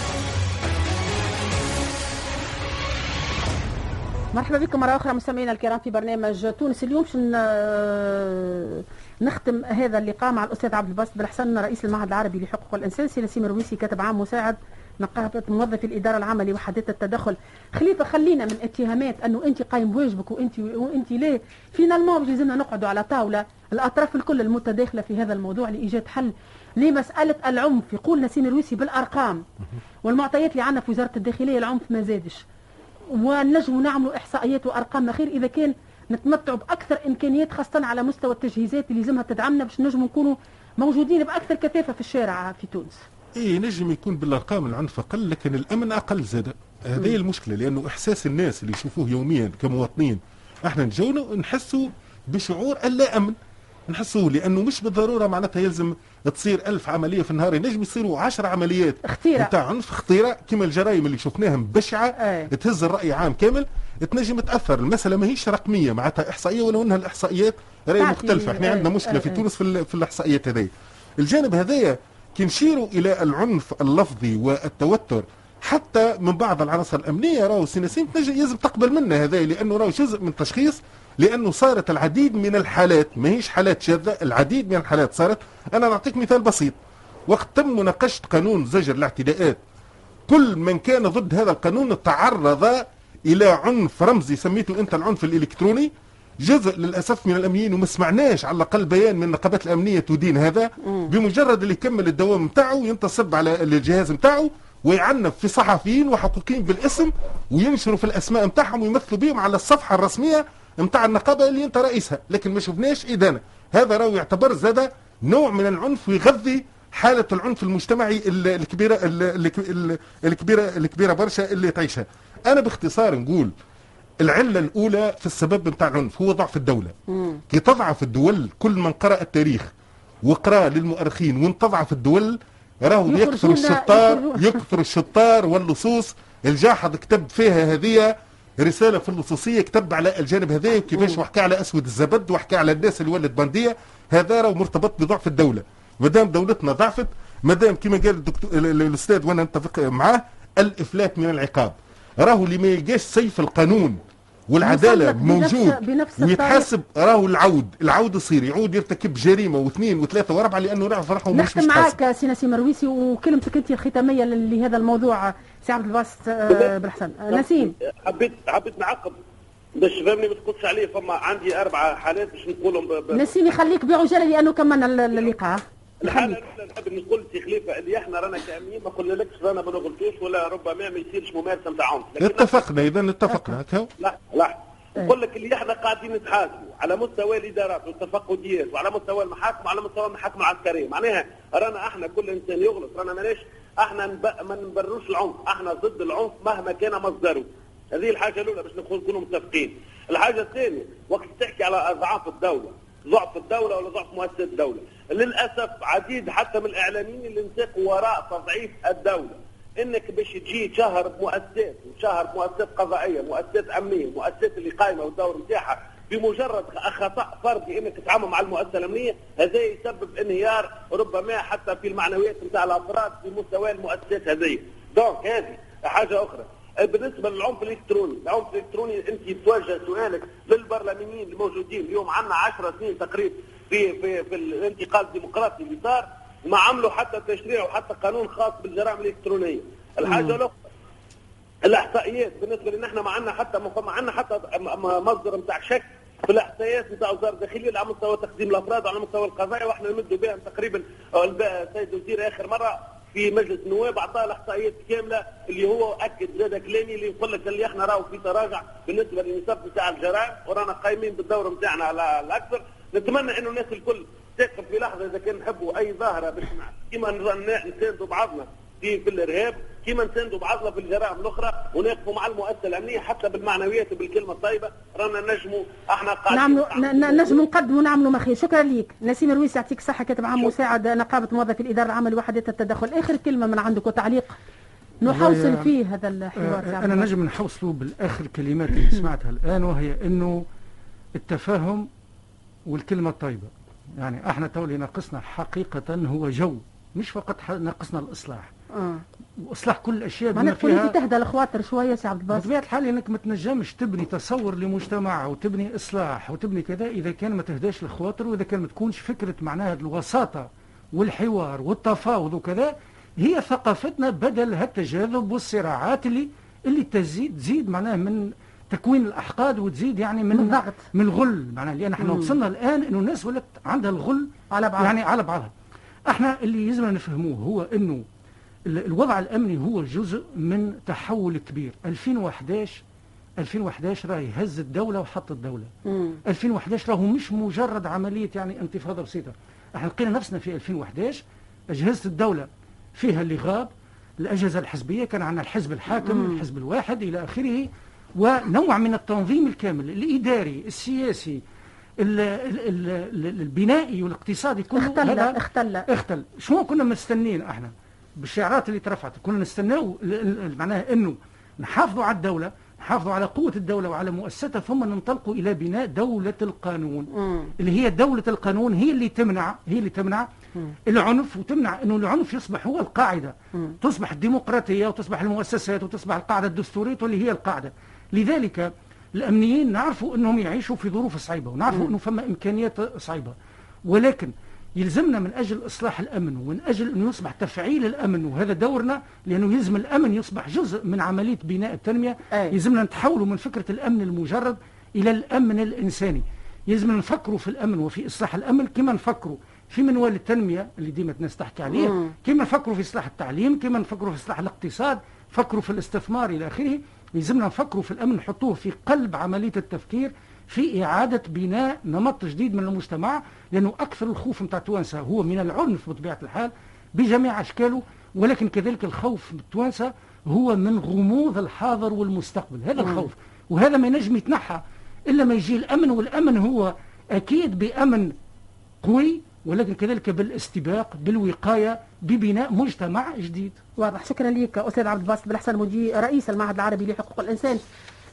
مرحبا بكم مرة أخرى مستمعينا الكرام في برنامج تونس اليوم. باش نختم هذا اللقاء مع الأستاذ عبد الباسط بالحسن رئيس المعهد العربي لحقوق الإنسان سي نسيم الرويسي كاتب عام مساعد نقابة موظفي الإدارة العامة لوحدات التدخل. خليفة خلينا من اتهامات أنه أنت قايم بواجبك وأنت وأنت ليه؟ فينالمون لازمنا نقعدوا على طاولة. الأطراف الكل المتداخلة في هذا الموضوع لإيجاد حل لمسألة العنف. يقول نسيم الرويسي بالأرقام. والمعطيات اللي عندنا في وزارة الداخلية العنف ما زادش. ونجم نعملوا إحصائيات وأرقام. خير إذا كان نتمتعوا بأكثر إمكانيات خاصة على مستوى التجهيزات اللي لازمها تدعمنا باش نجموا نكونوا موجودين بأكثر كثافة في الشارع في تونس. اي نجم يكون بالأرقام العنف أقل لكن الأمن أقل زاد. هذه المشكلة لأنه إحساس الناس اللي يشوفوه يوميا كمواطنين إحنا نجونا نحسوا بشعور اللا امن نحسوه لأنه مش بالضرورة معناتها يلزم تصير ألف عملية في النهار ينجم يصيروا 10 عمليات. اختيرة. نتاع عنف خطيره كما الجرائم اللي شفناهم بشعة. أي. تهز الرأي عام كامل تنجم تأثر. المسألة ماهيش رقمية معناتها إحصائية ولو إنها الإحصائيات راهي مختلفه إحنا عندنا مشكلة في تونس في, في الإحصائيات هذه. الجانب هذايا كي نشيروا إلى العنف اللفظي والتوتر. حتى من بعض العناصر الأمنية راهو سيناسين تنجم يلزم تقبل منا هذا لأنه راهو جزء من التشخيص لأنه صارت العديد من الحالات ماهيش حالات شاذة العديد من الحالات صارت. أنا نعطيك مثال بسيط. وقت تم مناقشه قانون زجر الاعتداءات كل من كان ضد هذا القانون تعرض إلى عنف رمزي سميته أنت العنف الإلكتروني. جزء للأسف من الأمنيين وما سمعناش على الأقل بيان من النقابات الأمنية تدين هذا. بمجرد اللي يكمل الدوام نتاعو ينتصب على الجهاز نتاعو ويعنف في صحفيين وحقوقيين بالاسم وينشروا في الأسماء نتاعهم ويمثلوا بهم على الصفحة الرسمية نتاع النقابة اللي أنت رئيسها. لكن ما شفناش إدانة. هذا راهو يعتبر زاد نوع من العنف ويغذي حالة العنف المجتمعي الكبيره الكبيره الكبيرة برشا اللي تعيشها. أنا باختصار نقول العلة الأولى في السبب نتاع العنف هو ضعف الدولة. كي تضعف الدول كل من قرأ التاريخ وقرأ للمؤرخين وان تضعف الدول راهو يكثر الشطار يكثر الشطار واللصوص. الجاحظ كتب فيها هذه رسالة في اللصوصية كتب على الجانب هذا وكيفاش وحكى على أسود الزبد وحكى على الناس اللي ولد بندية. هذا راهو مرتبط بضعف الدولة. مادام دولتنا ضعفت مادام كما قال الدكتور الأستاذ وأنا نتفق معاه الإفلات من العقاب. راهو اللي ما يلقاش سيف القانون والعدالة موجود بنفس ويتحاسب. راهو العود العود يصير يعود يرتكب جريمة واثنين وثلاثة وأربعة لأنه يعرف روحه مش متحاسب معاك سي نسيم مرويسي وكلمتك أنت الختاميه لهذا الموضوع سي عبد الباسط آه، بالحسن آه، نسيم. حبيت حبيت نعقب باش فهمني ما تقولش عليه فما عندي أربع حالات باش نقولهم. نسيم يخليك بعجاله لأنه كملنا ال- اللقاء الحاله الاولى نحب نقول سي خليفة اللي إحنا رانا كاملين ما قلنالكش رانا ما نغلطوش ولا ربما ما يصيرش ممارسة نتاع عنف. لكن اتفقنا إذا اتفقنا هكا لا لا. نقول لك اللي إحنا قاعدين نتحاسبوا على مستوى الإدارات والتفقديات وعلى مستوى المحاكم وعلى مستوى المحاكم العسكريه معناها رانا إحنا كل إنسان يغلط رانا ماناش إحنا. ما نبرروش العنف. إحنا ضد العنف مهما كان مصدره. هذه الحاجة الأولى باش نكون- نكونوا متفقين. الحاجة الثانية وقت تحكي على ضعف الدولة ضعف الدولة ولا ضعف مؤسسات الدولة. للأسف عديد حتى من الإعلاميين اللي انساقوا وراء تضعيف الدولة. إنك باش تجي تشهر بمؤسسات وتشهر بمؤسسات قضائية مؤسسات أمنية مؤسسات اللي قايمة والدور نتاعها بمجرد خطا فردي إنك تتعامل مع المؤسسة الأمنية هذا يسبب انهيار ربما حتى في المعنويات نتاع الأفراد في مستوى المؤسسات هذه. دونك هذه حاجة أخرى. بالنسبة للعنف الإلكتروني، العنف الإلكتروني أنت توجه سؤالك للبرلمانيين الموجودين اليوم عندنا 10 سنين تقريبا في في في الانتقال الديمقراطي اللي صار ما عملوا حتى تشريع وحتى قانون خاص بالجرائم الإلكترونية. الحاجة الأخرى الأحصائيات بالنسبة لنا إحنا ما عندنا حتى ما عندنا حتى مصدر نتاع شك في الأحصائيات نتاع وزارة الداخلية على مستوى تقديم الأفراد وعلى مستوى القضايا وإحنا نمدوا بها تقريبا السيد الوزير آخر مرة في مجلس النواب أعطاه الأحصائيات كاملة اللي هو أكد زاد كلامي اللي يقول لك اللي إحنا راهو في تراجع بالنسبة للنسب نتاع الجرائم ورانا قايمين بالدور نتاعنا على الأكثر. نتمنى إنه الناس الكل تقف في لحظة إذا كان نحبوا أي ظاهرة باش كيما نساندوا بعضنا في في الإرهاب كيما نساندوا بعضنا في الجرائم الأخرى ونقفوا مع المؤسسة الأمنية حتى بالمعنويات وبالكلمة الطيبة. رانا نجموا إحنا قاعدين نعملوا ن- ن- نجم نقدموا نعملوا ما خير شكرا ليك. نسيم الرويس يعطيك الصحه كاتب عام مساعد نقابة موظفي الإدارة العامة لوحدات التدخل. آخر كلمة من عندك وتعليق. نحوصل فيه هذا الحوار آه، سي عبد أنا. نجم نحوصله بالآخر كلمات اللي سمعتها الآن وهي إنه التفاهم والكلمة الطيبة. يعني أحنا تو اللي ناقصنا حقيقة هو جو مش فقط ح- ناقصنا الإصلاح. آه وإصلاح كل الأشياء بما فيها انت تهدى الخواطر شوية سي عبد الباسط بطبيعة الحال إنك ما تنجمش تبني تصور لمجتمع وتبني إصلاح وتبني كذا إذا كان ما تهداش الخواطر وإذا كان ما تكونش فكرة معناها الوساطة والحوار والتفاوض وكذا هي ثقافتنا بدل هالتجاذب والصراعات اللي اللي تزيد تزيد معناها من تكوين الأحقاد وتزيد يعني من من ضغط. من الغل معناها لأن إحنا. وصلنا الآن إنه الناس ولت عندها الغل على بعض. يعني على بعضها إحنا اللي يلزمنا نفهموه هو إنه الوضع الأمني هو جزء من تحول كبير. 2011 2011 راه هز الدولة وحط الدولة. مم. 2011 راهو مش مجرد عملية يعني انتفاضة بسيطة. إحنا لقينا نفسنا في 2011 أجهزة الدولة فيها اللي غاب الأجهزة الحزبية كان عندنا الحزب الحاكم مم. الحزب الواحد إلى آخره ونوع من التنظيم الكامل الإداري السياسي ال ال ال ال البنائي والاقتصادي كله اختل اختل. اختل. شو كنا مستنين إحنا؟ بالشعارات اللي ترفعت. كنا نستناو معناها إنه نحافظوا على الدولة نحافظوا على قوة الدولة وعلى مؤسستها ثم ننطلقوا إلى بناء دولة القانون. مم. اللي هي دولة القانون هي اللي تمنع هي اللي تمنع العنف وتمنع إنه العنف يصبح هو القاعدة. مم. تصبح الديمقراطية وتصبح المؤسسات وتصبح القاعدة الدستورية واللي هي القاعدة. لذلك الأمنيين نعرفوا إنهم يعيشوا في ظروف صعيبة ونعرفوا إنه فما إمكانيات صعيبة. ولكن يلزمنا من أجل إصلاح الأمن ومن أجل انه يصبح تفعيل الأمن وهذا دورنا لأنه يلزم الأمن يصبح جزء من عملية بناء التنمية. أي. يلزمنا نتحولوا من فكرة الأمن المجرد إلى الأمن الإنساني. يلزمنا نفكروا في الأمن وفي إصلاح الأمن كما نفكروا في منوال التنمية اللي ديما الناس تحكي عليه. كما نفكروا في إصلاح التعليم كما نفكروا في إصلاح الاقتصاد فكروا في الاستثمار إلى آخره. يلزمنا نفكروا في الأمن نحطوه في قلب عملية التفكير. في إعادة بناء نمط جديد من المجتمع لأنه أكثر الخوف نتاع التوانسه هو من العنف بطبيعة الحال بجميع أشكاله ولكن كذلك الخوف بالتوانسه هو من غموض الحاضر والمستقبل. هذا. الخوف وهذا ما ينجم يتنحى إلا ما يجي الأمن والأمن هو أكيد بأمن قوي ولكن كذلك بالاستباق بالوقاية ببناء مجتمع جديد. واضح. شكرا لك أستاذ عبد الباسط بالحسن مدير رئيس المعهد العربي لحقوق الإنسان.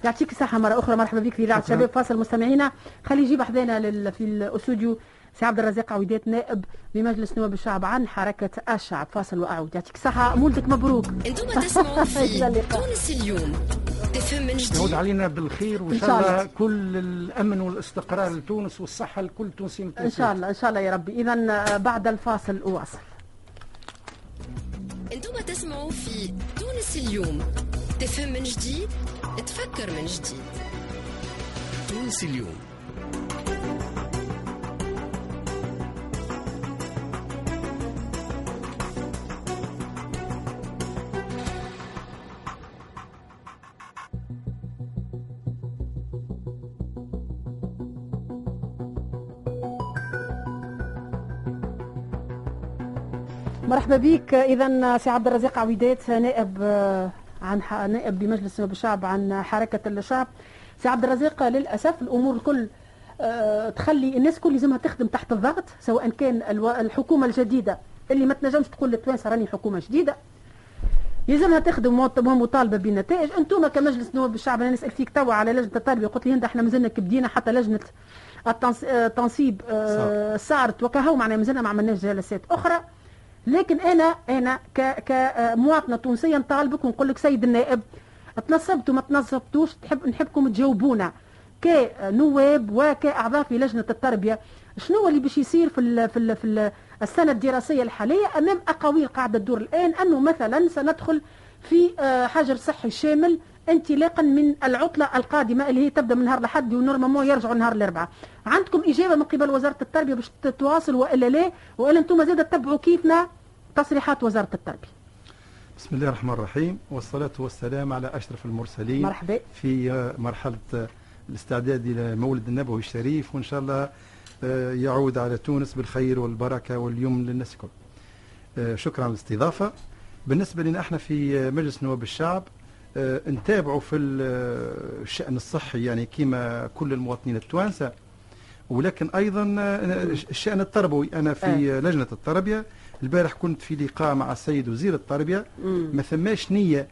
يعطيك الصحة مرة أخرى. مرحبا بك في إذاعة. شباب فاصل مستمعينا. خلي يجيب حدانا لل... في الاستوديو سي عبد الرزاق عويدات نائب بمجلس نواب الشعب عن حركة الشعب. فاصل وأعود. يعطيك الصحة. مولدك مبروك. أنتم تسمعوا في. تونس اليوم. تفهم من يعود جديد علينا بالخير وإن إن شاء الله. كل الأمن والاستقرار لتونس والصحة لكل تونسيين إن شاء الله إن شاء الله يا ربي. اذا بعد الفاصل اواصل أنتم تسمعوا في تونس اليوم. تفهم من جديد؟ تفكر من جديد. تونس اليوم. مرحبا بك. اذا سي عبد الرزاق عويدات نائب عن نائب بمجلس نواب الشعب عن حركة الشعب. سي عبد الرزاق للأسف الأمور الكل آه، تخلي الناس كل لازمها تخدم تحت الضغط سواء كان الحكومة الجديدة اللي ما تنجمش تقول للتوانسة راني حكومة جديدة. يلزمها تخدم ومطالبه بنتائج. أنتم كمجلس نواب الشعب أنا نسأل فيك توا على لجنة التربية. قلت لي انت إحنا مازلنا كي بدينا حتى لجنة التنص- آه، التنصيب آه، صارت. وكهو معناها مازلنا ما عملناش جلسات أخرى. لكن أنا أنا كمواطنه تونسية نطالبك ونقول لك سيد النائب تنصبتوا ما تنصبتوش تحب نحبكم تجاوبونا. كنواب وكاعضاء في لجنة التربية. شنو اللي باش يصير في ال في ال في ال السنة الدراسية الحالية أمام أقاويل قاعدة تدور الآن أنه مثلا سندخل في آه، حجر صحي شامل انطلاقا من العطلة القادمة اللي هي تبدأ من نهار الأحد ونورمالمون يرجعوا نهار الأربعاء. عندكم إجابة من قبل وزارة التربية باش تتواصل وإلا لا؟ وإلا أنتم زاد تتبعوا كيفنا؟ تصريحات وزارة التربية. بسم الله الرحمن الرحيم والصلاة والسلام على أشرف المرسلين مرحبا. في مرحلة الاستعداد إلى مولد النبوي الشريف وإن شاء الله آه، يعود على تونس بالخير والبركة واليمن للناس الكل. آه، شكرا على الاستضافة. بالنسبة لنا إحنا في مجلس نواب الشعب آه، نتابعوا في ال- الشأن الصحي يعني كما كل المواطنين التوانسة. ولكن أيضا آه، الشأن التربوي. أنا في. لجنة التربية البارح كنت في لقاء مع السيد وزير التربية. ما ثماش نية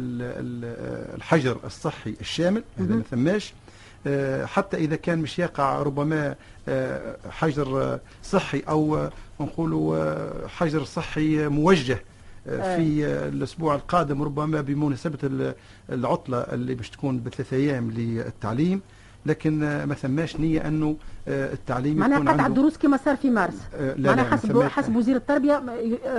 للحجر الصحي الشامل هذا ما. ثماش آه، حتى إذا كان مش يقع ربما آه، حجر صحي أو آه، نقولوا حجر صحي موجه. في الأسبوع القادم ربما بمناسبة ال- العطلة اللي باش تكون بثلاث أيام للتعليم لكن آه، ما ثماش نية أنه آه، التعليم معناها يكون قطع الدروس كما صار في مارس آه، لا معناها لا ما حسب حسب وزير التربية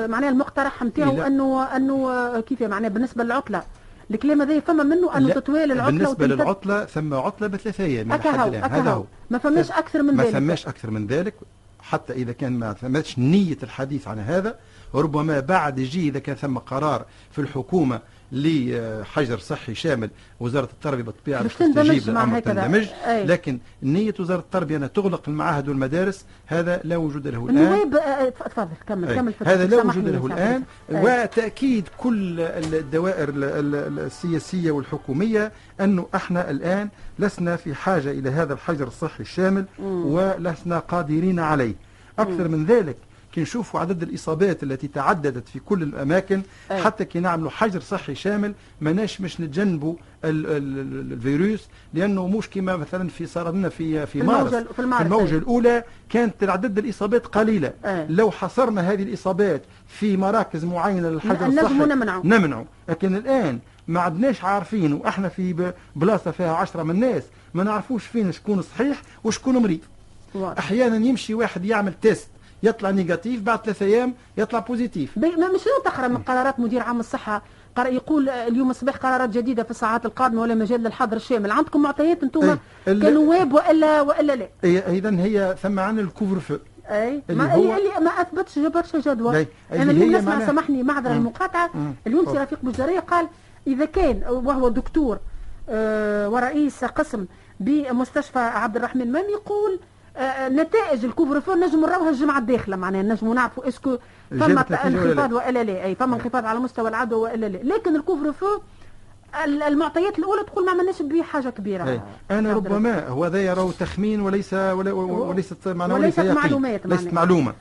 معناها المقترح نتاعو. أنه أنه كيف معناها بالنسبة للعطلة الكلام هذا فما منه أنه تتوالى العطلة بالنسبة وتمتد- للعطلة ثم عطلة بثلاث أيام من أكا حد هو الآن أكا هذا هو. ما فماش أكثر من ما ذلك. فماش أكثر من ذلك حتى إذا كان ما ثماش نية الحديث عن هذا ربما بعد يجي إذا كان ثم قرار في الحكومة لحجر صحي شامل وزارة التربية بالطبيعة باش تستجيب للأمر. تندمج. لكن نية وزارة التربية أن تغلق المعاهد والمدارس هذا لا وجود له الآن النواب آه، تفضل كمل أي. كمل هذا لا وجود له الآن أي. وتأكيد كل الدوائر ال- ال- السياسية والحكومية أنه إحنا الآن لسنا في حاجة إلى هذا الحجر الصحي الشامل. ولسنا قادرين عليه أكثر من ذلك كي نشوفوا عدد الإصابات التي تعددت في كل الأماكن أي. حتى كي نعملوا حجر صحي شامل ماناش مش نتجنبوا ال- ال- ال- الفيروس لأنه مش كما مثلا في صار لنا في في في مارس الموجة- في الموجة أي. الأولى كانت عدد الإصابات قليلة أي. لو حصرنا هذه الإصابات في مراكز معينة للحجر الصحي نمنعوا. نمنعوا لكن الآن ما عدناش عارفين وإحنا في ب- بلاصة فيها عشرة من الناس ما نعرفوش فين شكون صحيح وشكون مريض واضح. أحيانا يمشي واحد يعمل test يطلع négatif بعد ثلاثة أيام يطلع positif ما مش من قرارات مدير عام الصحة قرأ يقول آه، اليوم الصباح قرارات جديدة في الساعات القادمة ولا مجال للحظر الشامل عندكم معطيات أنتم أي. ال- كنواب والا وإلا لا إذا هي ثم عن ال couvre-feu أي اللي ما هو- اللي, ما أثبتش برشا جدوى أي. أنا اللي اليوم نسمع سامحني معذرة. المقاطعة. اليوم سي. رفيق بوجدريه قال إذا كان وهو دكتور آه، ورئيس قسم بمستشفى عبد الرحمن مام يقول نتائج ال couvre-feu نجموا نراوها الجمعة الداخلة معناها نجموا نعرفوا est-ce que فما؟ انخفاض وإلا لا أي فما انخفاض على مستوى العدوى وإلا لا لكن ال couvre المعطيات الأولى تقول ما عملناش به حاجة كبيرة أي. أنا ربما هو هذا يراه تخمين وليس وليست معناه وليست وليس. معلومات ليست معناها. معلومة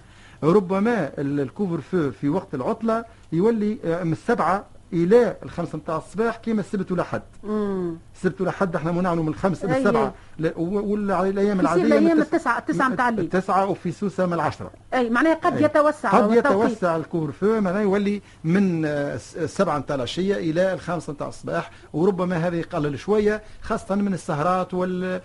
ربما ال- ال couvre-feu في وقت العطلة يولي آه، من السبعة إلى الخمسه نتاع الصباح كيما السبت ولا حد مم. السبت ولا حد إحنا منعنا من الخمس من أي. السبعة لا، و- ولا على الأيام يصير العادية من التسعة- التسعة متاع الليل. التسعة وفي سوسة من العشرة أي معناها قد أي. يتوسع قد. يتوسع الكوفر فو معناها يولي من الس- السبعة نتاع العشية إلى الخامسة نتاع الصباح وربما هذا يقلل شوية خاصة من السهرات وال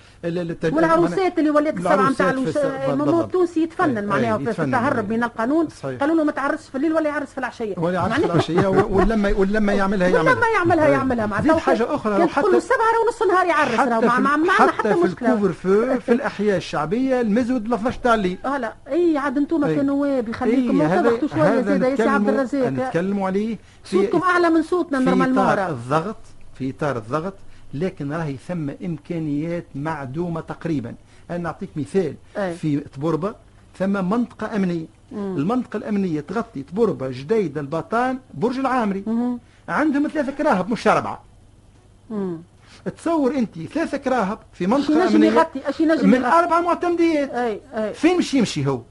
والعروسات اللي ولات السبعة نتاع بالضبط. التونسي يتفنن معناها في. التهرب من القانون. قالوا له ما تعرسش في الليل ولا يعرس في العشية ولا يعرس في و- ولما ولما يعملها يعملها ولما يعملها أي. يعملها مع زيد التوقيت. حاجة أخرى كان تقول له السبعة راه نص النهار يعرس حتى في, مع معنا حتى, حتى في ال couvre-feu في الأحياء الشعبية المزود ل 12 تاع الليل آه لا إي عاد أنتم أي. كنواب يخليكم هذا- انتبهتوا شوية زيد يا سي عبد الرزاق نتكلموا عليه في صوتكم أعلى من صوتنا في normalement إطار راه. الضغط في إطار الضغط لكن راهي ثم إمكانيات معدومة تقريبا أنا نعطيك مثال أي. في تبربة ثم منطقة أمنية مم. المنطقة الأمنية تغطي تبربة جديدة البطان برج العامري عندهم ثلاثة كراهب مش أربعة مم. تصور أنت ثلاثة كراهب في منطقة أمنية يغطي من يغطي؟ أربع معتمديات أي أي فين مش يمشي هو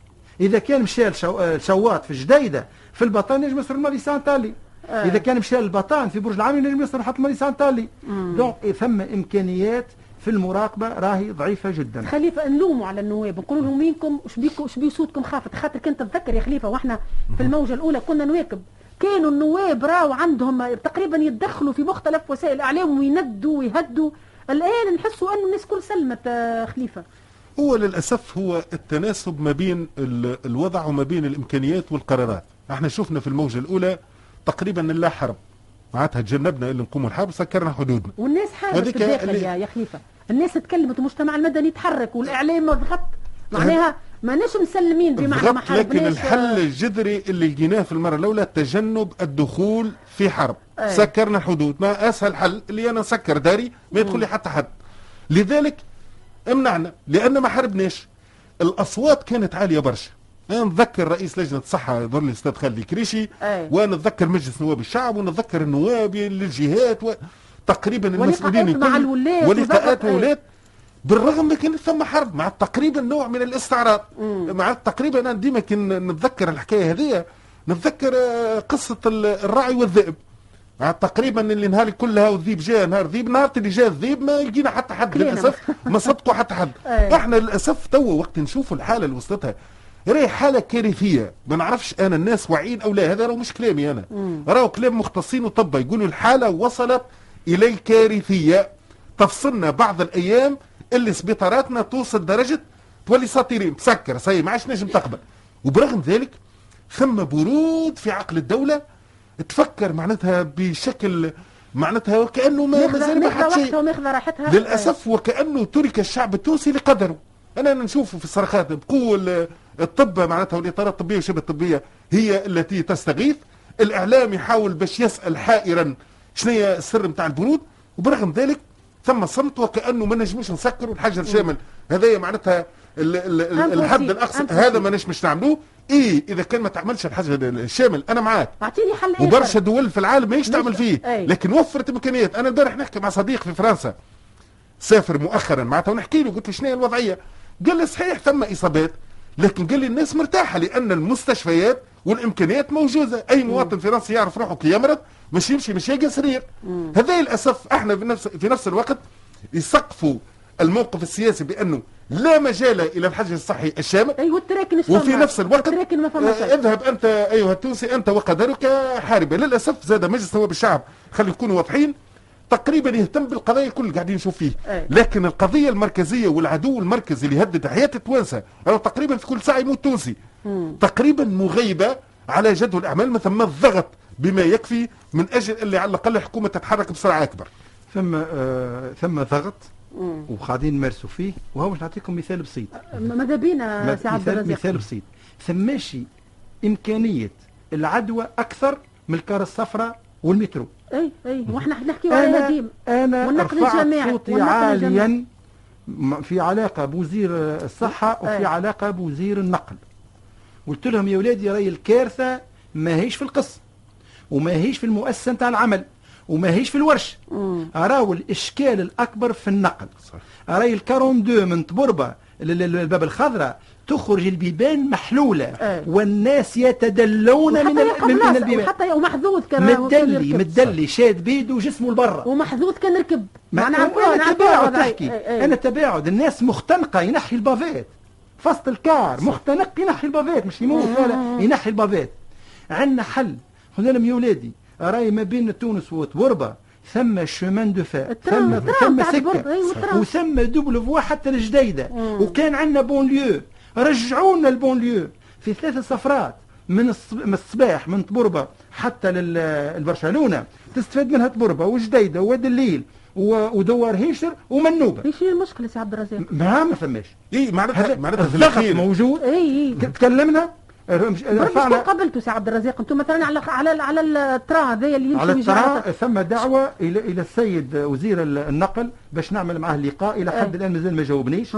إذا كان مشى لشو- آه، لشواط في جديدة في البطان ينجم يصير المالي سانتالي آه. إذا كان مشى للبطان في برج العامري ينجم يصير حتى المالي سانتالي مم. donc ثم إمكانيات في المراقبة راهي ضعيفة جدا. خليفة نلوموا على النواب نقولوا لهم وينكم؟ اش بيكم اش بي صوتكم خافت؟ خاطر كنت تتذكر يا خليفة وإحنا في الموجة الأولى كنا نواكب. كانوا النواب راو عندهم تقريبا يتدخلوا في مختلف وسائل الاعلام ويندوا ويهدوا. الآن نحسوا أنه الناس كل سلمت آه، خليفة. هو للأسف هو التناسب ما بين ال- الوضع وما بين الإمكانيات والقرارات. إحنا شفنا في الموجة الأولى تقريبا لا حرب. معناتها تجنبنا اللي نقوموا الحرب سكرنا حدودنا. والناس حارت هذيك في الداخل اللي- يا يا خليفة. الناس تكلمت والمجتمع المدني تحرك والإعلام ضغط معناها ماناش مسلمين بمعنى ما لكن الحل الجذري اللي لقيناه في المرة الأولى تجنب الدخول في حرب. أي. سكرنا الحدود. ما أسهل حل اللي أنا نسكر داري ما يدخل لي حتى حد. لذلك امنعنا لأن ما حاربناش. الأصوات كانت عالية برشا. أنا نتذكر رئيس لجنة الصحة يظهر لي الاستاذ خالد كريشي نتذكر مجلس نواب الشعب ونتذكر النواب للجهات و... تقريبا المسؤولين مع الكل الولاة ولقاءات أي. ولاة بالرغم من كان ثم حرب مع تقريبا نوع من الاستعراض. مع تقريبا أنا ديما كن نتذكر الحكاية هذه نتذكر آه، قصة ال- الراعي والذئب. مع تقريبا اللي نهار كلها والذيب جاء نهار ذيب نهار اللي جاء الذيب ما لقينا حتى حد. للأسف ما صدقوا حتى حد. إحنا للأسف توا وقت نشوفوا الحالة اللي وصلتها راهي حالة كارثية. ما نعرفش أنا الناس واعيين أو لا هذا راهو مش كلامي أنا. راهو كلام مختصين وطبة يقولوا الحالة وصلت إلى الكارثيه تفصلنا بعض الأيام اللي سبيطاراتنا توصل درجة تولي saturé مسكر سي ما عادش نجم تقبل. وبرغم ذلك ثم برود في عقل الدولة تفكر معناتها بشكل معناتها وكأنه ما مازال ما ماخذة حد شيء للأسف وكأنه ترك الشعب التونسي لقدره. أنا نشوفه في الصرخات بقوة الطب معناتها والإطارات الطبية وشبه الطبية هي التي تستغيث. الإعلام يحاول باش يسأل حائرا شنو هي السر نتاع البرود وبرغم ذلك ثم صمت وكأنه ما نجموش نسكروا الحجر الشامل هذايا معناتها ال- ال- ال- الحد. الأقصى. هذا ما نجمش نعملوه إيه إذا كان ما تعملش الحجر الشامل أنا معاك أعطيني حل آخر. وبرشا دول في العالم ماهيش تعمل فيه أي. لكن وفرت إمكانيات أنا البارح نحكي مع صديق في فرنسا سافر مؤخرا معناتها ونحكي له قلت له شنو الوضعية قال لي صحيح ثم إصابات لكن قال لي الناس مرتاحة لأن المستشفيات والإمكانيات موجودة. أي مواطن فرنسي يعرف روحه كي يمرض مش يمشي مش يلقى سرير. هذا للأسف إحنا في نفس في نفس الوقت يسقفوا الموقف السياسي بأنه لا مجال إلى الحجر الصحي الشامل. اي والتراكن وفي؟ نفس الوقت ما آه،. اذهب أنت أيها التونسي أنت وقدرك حاربة. للأسف زاد مجلس نواب الشعب خلي يكونوا واضحين تقريبا يهتم بالقضايا الكل قاعدين نشوف فيه. أي. لكن القضية المركزية والعدو المركزي اللي يهدد حياه التوانسه تقريبا في كل ساعة يموت تونسي. تقريبا مغيبة على جدول الأعمال ما ثم الضغط بما يكفي من أجل اللي على الأقل الحكومة تتحرك بسرعة أكبر. ثم آه ثم ضغط وقاعدين نمارسوا فيه. وهو باش نعطيكم مثال بسيط. ماذا بينا سي عبد مثال, الرزاق؟ مثال بسيط. ثماشي إمكانية العدوى أكثر من الكار الصفراء والمترو. أي أي وإحنا نحكيو عليها أنا ديما أنا والنقل رفعت الجماعي صوتي. عاليا في علاقة بوزير الصحة وفي أي. علاقة بوزير النقل. قلت لهم يا ولادي راهي الكارثة ما هيش في القسم وما هيش في المؤسسة نتاع العمل وما هيش في الورش. راهو الإشكال الأكبر في النقل. راهي الكارون دو من تبربة الباب الخضراء تخرج البيبان محلولة. إيه. والناس يتدلون من, من, البيبان. وحتى ومحظوظ كان متدلي. متدلي شاد بيده وجسمه لبرا. ومحظوظ كان ركب ما معناها أنا تباعد. تحكي إيه، إيه. أنا تباعد. الناس مختنقة ينحي البافات فصل الكار مختنق ينحي البافات مش يموت ولا ينحي البافات عندنا حل. قلنا لهم يا ولادي راهي ما بين تونس وتبربه ثم chemin de fer التران- ثم ال train ثم سكة. وثم double voie حتى الجديدة. وكان عندنا banlieue رجعونا ال banlieue في ثلاث سفرات من الص- من الصباح من طبربه حتى لبرشلونة. تستفاد منها طبربه وجديدة وواد الليل ودوار هيشر ومنوبة. إيش هي المشكلة سي عبد الرزاق؟ ما ما فماش. اي معناتها معناتها في الضغط الاخير موجود. اي اي تكلمنا؟ رفعنا قابلتوا سي عبد الرزاق أنتم مثلا على على على ال train هذايا اللي يمشي على ال train ثم دعوة إلى إلى السيد وزير النقل باش نعمل معه لقاء إلى حد إيه. الآن مازال ما جاوبنيش.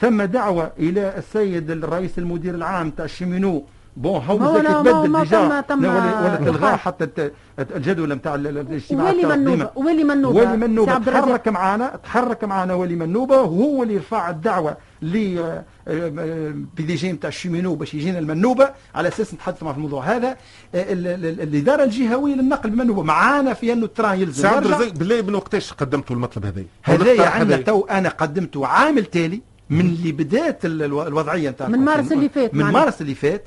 ثم دعوة إلى السيد الرئيس المدير العام تاع ال cheminot bon هو هو لا- يتبدل ما- تم- تم لا ولا ولا تلغى. حتى الت- الجدول نتاع الاجتماعات ولي منوبة. ولي منوبة. ولي الرزاق تحرك معنا تحرك معنا ولي منوبة وهو اللي رفع الدعوة ل آه، آه، PDG نتاع ال cheminot باش يجينا المنوبة على أساس نتحدث مع الموضوع هذا. آه، ال- ال- الإدارة الجهوية للنقل بمنوبة معانا في أنه ال train يلزم. سي عبد يرجع. الرزاق بالله من وقتاش قدمتوا المطلب هذا؟ هذايا عندنا تو أنا قدمته عام التالي من اللي بدات ال- الو- الوضعية نتاع من مارس اللي فات من. مارس اللي فات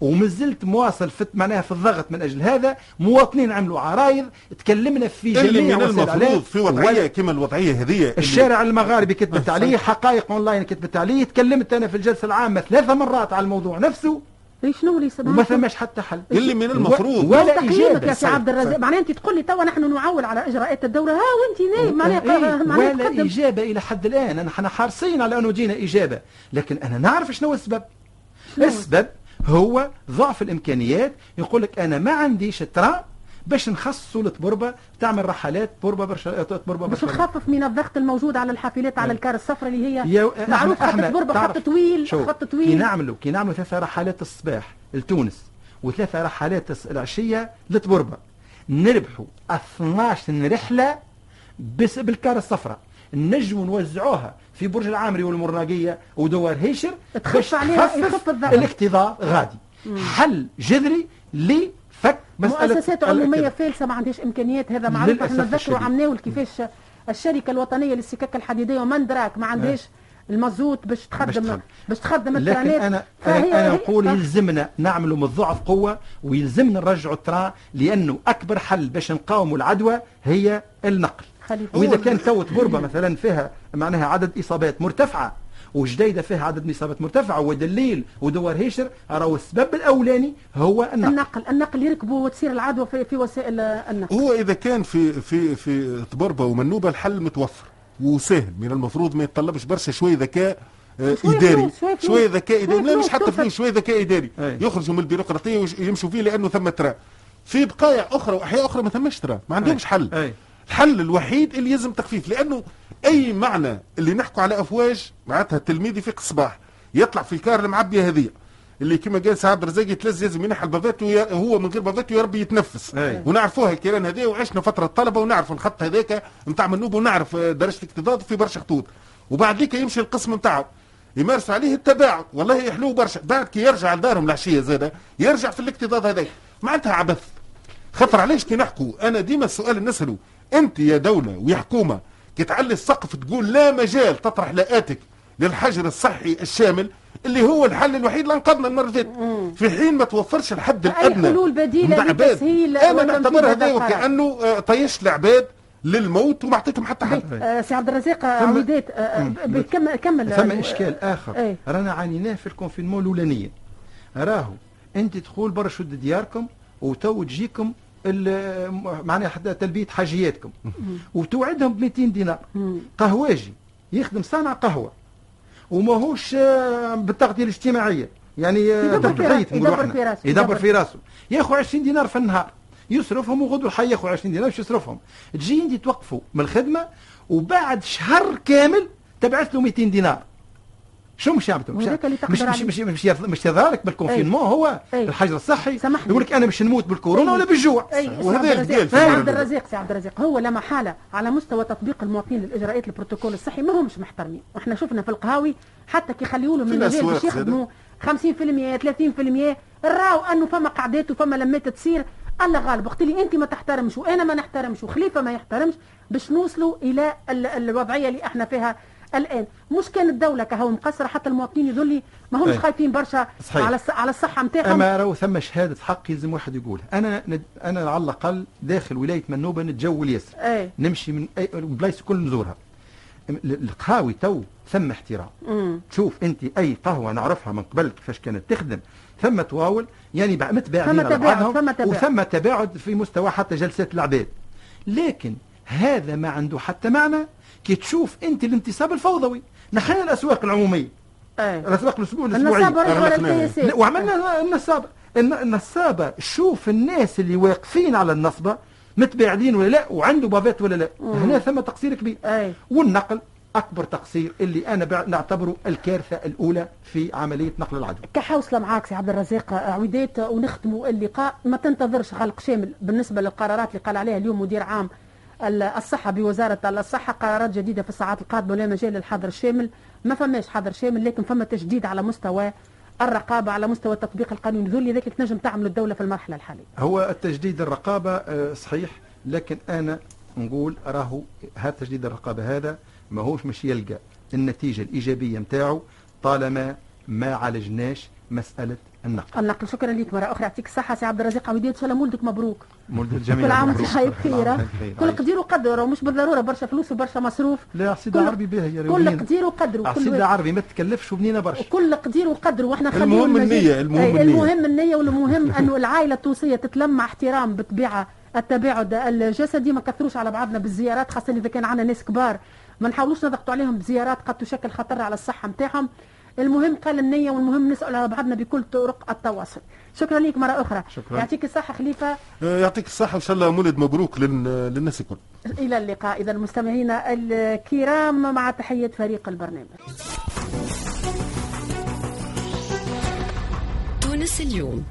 ومازلت مواصل في معناها في الضغط من أجل هذا مواطنين عملوا عرايض تكلمنا في اللي جميع من وسائل المفروض. في وضعية كما الوضعية هذه اللي- الشارع المغاربي كتبت عليه حقائق أونلاين كتبت عليه تكلمت أنا في الجلسة العامة ثلاث مرات على الموضوع نفسه شنو اللي سبب وما ثماش حتى حل. اللي من المفروض. ولا تقييمك إجابة يا سي عبد الرزاق. معناها أنت تقول لي توا نحن نعول على إجراءات الدولة. ها وأنت نايم. معناها إيه معناها ولا تقدم. إجابة إلى حد الآن. أنا إحنا حريصين على أنه جينا إجابة. لكن أنا نعرف شنو السبب. السبب هو ضعف الإمكانيات. يقول لك أنا ما عنديش ترى باش نخصصوا لتبربة تعمل رحلات تبربة برشا تبربة باش برشا. نخفف من الضغط الموجود على الحافلات على الكار الصفراء اللي هي معروف خط تبربة خط طويل خط كي طويل. نعملوا كي نعملوا ثلاثة رحلات الصباح لتونس وثلاثة رحلات العشية لتبربة نربحوا 12 رحلة بس بال car الصفراء نجموا نوزعوها في برج العامري والمرناقية ودوار هيشر تخف باش عليها- يخف. الاكتظاظ غادي. حل جذري مسألة مؤسسات عمومية. فالسه ما عندهاش إمكانيات هذا معروف إحنا نذكروا. عمناول كيفاش الشركة الوطنية للسكك الحديدية ومندراك ما عندهاش المازوت باش تخدم. باش تخدم الترانات أنا فهي- أنا, نقول يلزمنا نعملوا من الضعف قوة ويلزمنا نرجعوا ال train لأنه أكبر حل باش نقاوموا العدوى هي النقل. وإذا كان تو تبربه مثلا فيها معناها عدد إصابات مرتفعة وجديده فيها عدد اصابات مرتفعة. ودليل ودوار هيشر راهو السبب الأولاني هو النقل. النقل. النقل يركبوا وتصير العدوى في, في وسائل النقل. هو إذا كان في في في طبربه ومنوبة الحل متوفر وسهل من المفروض ما يتطلبش برشا شوية ذكاء آه، شوية إداري. شوية. شوية ذكاء شوية اداري لا مش حتى. فلوس شوية ذكاء إداري. يخرجوا من البيروقراطية ويمشوا فيه لأنه ثم ترى. في بقايع أخرى وأحياء أخرى ما ثمش ترى. ما عندهمش حل. أي. الحل الوحيد اللي يلزم تخفيف لأنه أي معنى اللي نحكوا على أفواج معناتها التلميذ يفيق الصباح يطلع في الكار المعبيه هذه اللي كما قال سعد الرزاق يتلز لازم ينحى البافات هو من غير بافات يا ربي يتنفس. أي. ونعرفوها الكيران هذه وعشنا فترة طلبة ونعرف الخط هذاك نتاع منوب ونعرف آه، درجة الاكتظاظ في برشا خطوط. وبعد ذيك يمشي القسم نتاعو يمارسوا عليه التباعد. والله يحلوه برشا. بعد كي يرجع لدارهم العشية زادة يرجع في الاكتظاظ هذاك. معناتها عبث. خطر علاش كي نحكوا؟ أنا ديما السؤال اللي نسأله أنت يا دولة ويا حكومة كي تعلي السقف تقول لا مجال تطرح لاءاتك للحجر الصحي الشامل اللي هو الحل الوحيد اللي انقذنا المرة اللي فاتت في حين ما توفرش الحد الأدنى حلول بديلة متاع عباد. لتسهيل أنا نعتبر هذا. وكانه آه، طيش العباد للموت وما أعطيتهم حتى حل آه، سي عبد الرزاق عويدات آه، آه، ب- كمل كمل ثم آه، إشكال آخر إيه. رانا عانيناه في الكونفينمون الأولانية راهو أنت تدخل برا شد دياركم وتو تجيكم معناها حتى تلبية حاجياتكم. وتوعدهم ب 200 دينار. قهواجي. يخدم صانع قهوة. وماهوش آه، بالتغطيه الاجتماعية. يعني آه، يدبر في راسه، يدبر. في راسه ياخذ 20 دينار في النهار. يصرفهم وغدو الحي ياخذ 20 دينار باش يصرفهم. تجي انت توقفوا من الخدمة وبعد شهر كامل تبعث له 200 دينار. شو مش يعمل مش مش مش. مش مش, مش يظهر لك بال confinement هو أي. الحجر الصحي. يقول لك أنا باش نموت بالكورونا ولا بالجوع. سي وهذا في سي عبد هذا. الرزاق سي عبد الرزاق. هو لا محالة على مستوى تطبيق المواطنين للإجراءات البروتوكول الصحي. ما همش محترمين. وإحنا شفنا في القهاوي حتى كي يخليوا لهم في المجال باش يخدموا 50% 30% راو أنه فما قعدات وفما لمات تصير. الله غالب. وقت اللي أنت ما تحترمش وأنا ما نحترمش وخليفة ما يحترمش باش نوصلوا إلى ال- الوضعية اللي إحنا فيها الآن. مش كان الدولة كهو مقصرة حتى المواطنين يذلي ما همش أي. خايفين برشا صحيح. على على الصحة نتاعهم أما راهو ثم شهادة حق يلزم واحد يقولها أنا ند... أنا على الأقل داخل ولاية منوبة نتجول ياسر أي. نمشي من أي بلايص كل نزورها. ال- القهاوي تو ثم احترام. امم تشوف أنت أي قهوة نعرفها من قبل كيفاش كانت تخدم. ثم تواول يعني متباعدين ثم على تباعد، بعضهم ثم تباعد. وثم تباعد في مستوى حتى جلسات العباد لكن هذا ما عنده حتى معنى كي تشوف انت الانتصاب الفوضوي. نحن الأسواق العمومية. اي الأسواق الأسبوع الأسبوعية. النصابه لا، وعملنا النصابة الن- النصابة شوف الناس اللي واقفين على النصبة متباعدين ولا لا وعنده بافات ولا لا. هنا ثم تقصير كبير. اي والنقل أكبر تقصير اللي أنا بع- نعتبره الكارثة الأولى في عملية نقل العدوى كحوصلة معاك سي عبد الرزاق. عويدات ونختموا اللقاء. ما تنتظرش غلق شامل بالنسبة للقرارات اللي قال عليها اليوم مدير عام ال- الصحة بوزارة الصحة قرارات جديدة في الساعات القادمة ولا مجال للحظر الشامل ما فماش حظر شامل لكن فما تجديد على مستوى الرقابة على مستوى تطبيق القانون ذو اللي ذاك تنجم تعمل الدولة في المرحلة الحالية. هو التجديد الرقابة آه، صحيح لكن أنا نقول راهو هذا تجديد الرقابة هذا ماهوش مش يلقى. النتيجة الإيجابية متاعه طالما ما عالجناش مسألة النقل النقل شكرا لك. مرة أخرى يعطيك الصحة. سي عبد الرزاق عويدات ان شاء الله مولدك مبروك. مولد الجميع كل عام مبروك. وانت حي كل عام بخير بخير. كل قدير وقدر. ومش بالضرورة. برشا فلوس وبرشا مصروف. لا سيدي كل- عربي باهي يا كل. قدير وقدر. وكل عصيدة عربي ما تكلفش. وبنينة برشا؟ كل قدير وقدر. وإحنا خلينا المهم النية، المهم النية. المهم النية والمهم انه العائلة التونسية تتلم مع احترام بالطبيعة التباعد الجسدي. ما كثروش على بعضنا بالزيارات خاصة إذا كان عندنا ناس كبار. ما نحاولوش نضغطوا عليهم بزيارات قد تشكل خطر على الصحة نتاعهم. المهم قال النية والمهم نسأل على بعضنا بكل طرق التواصل. شكرا لك مرة أخرى. شكراً. يعطيك الصحة خليفة. آه، يعطيك الصحة وإن شاء الله مولد مبروك لل- للناس الكل. إلى اللقاء. إذا المستمعين الكرام مع تحية فريق البرنامج. تونس اليوم.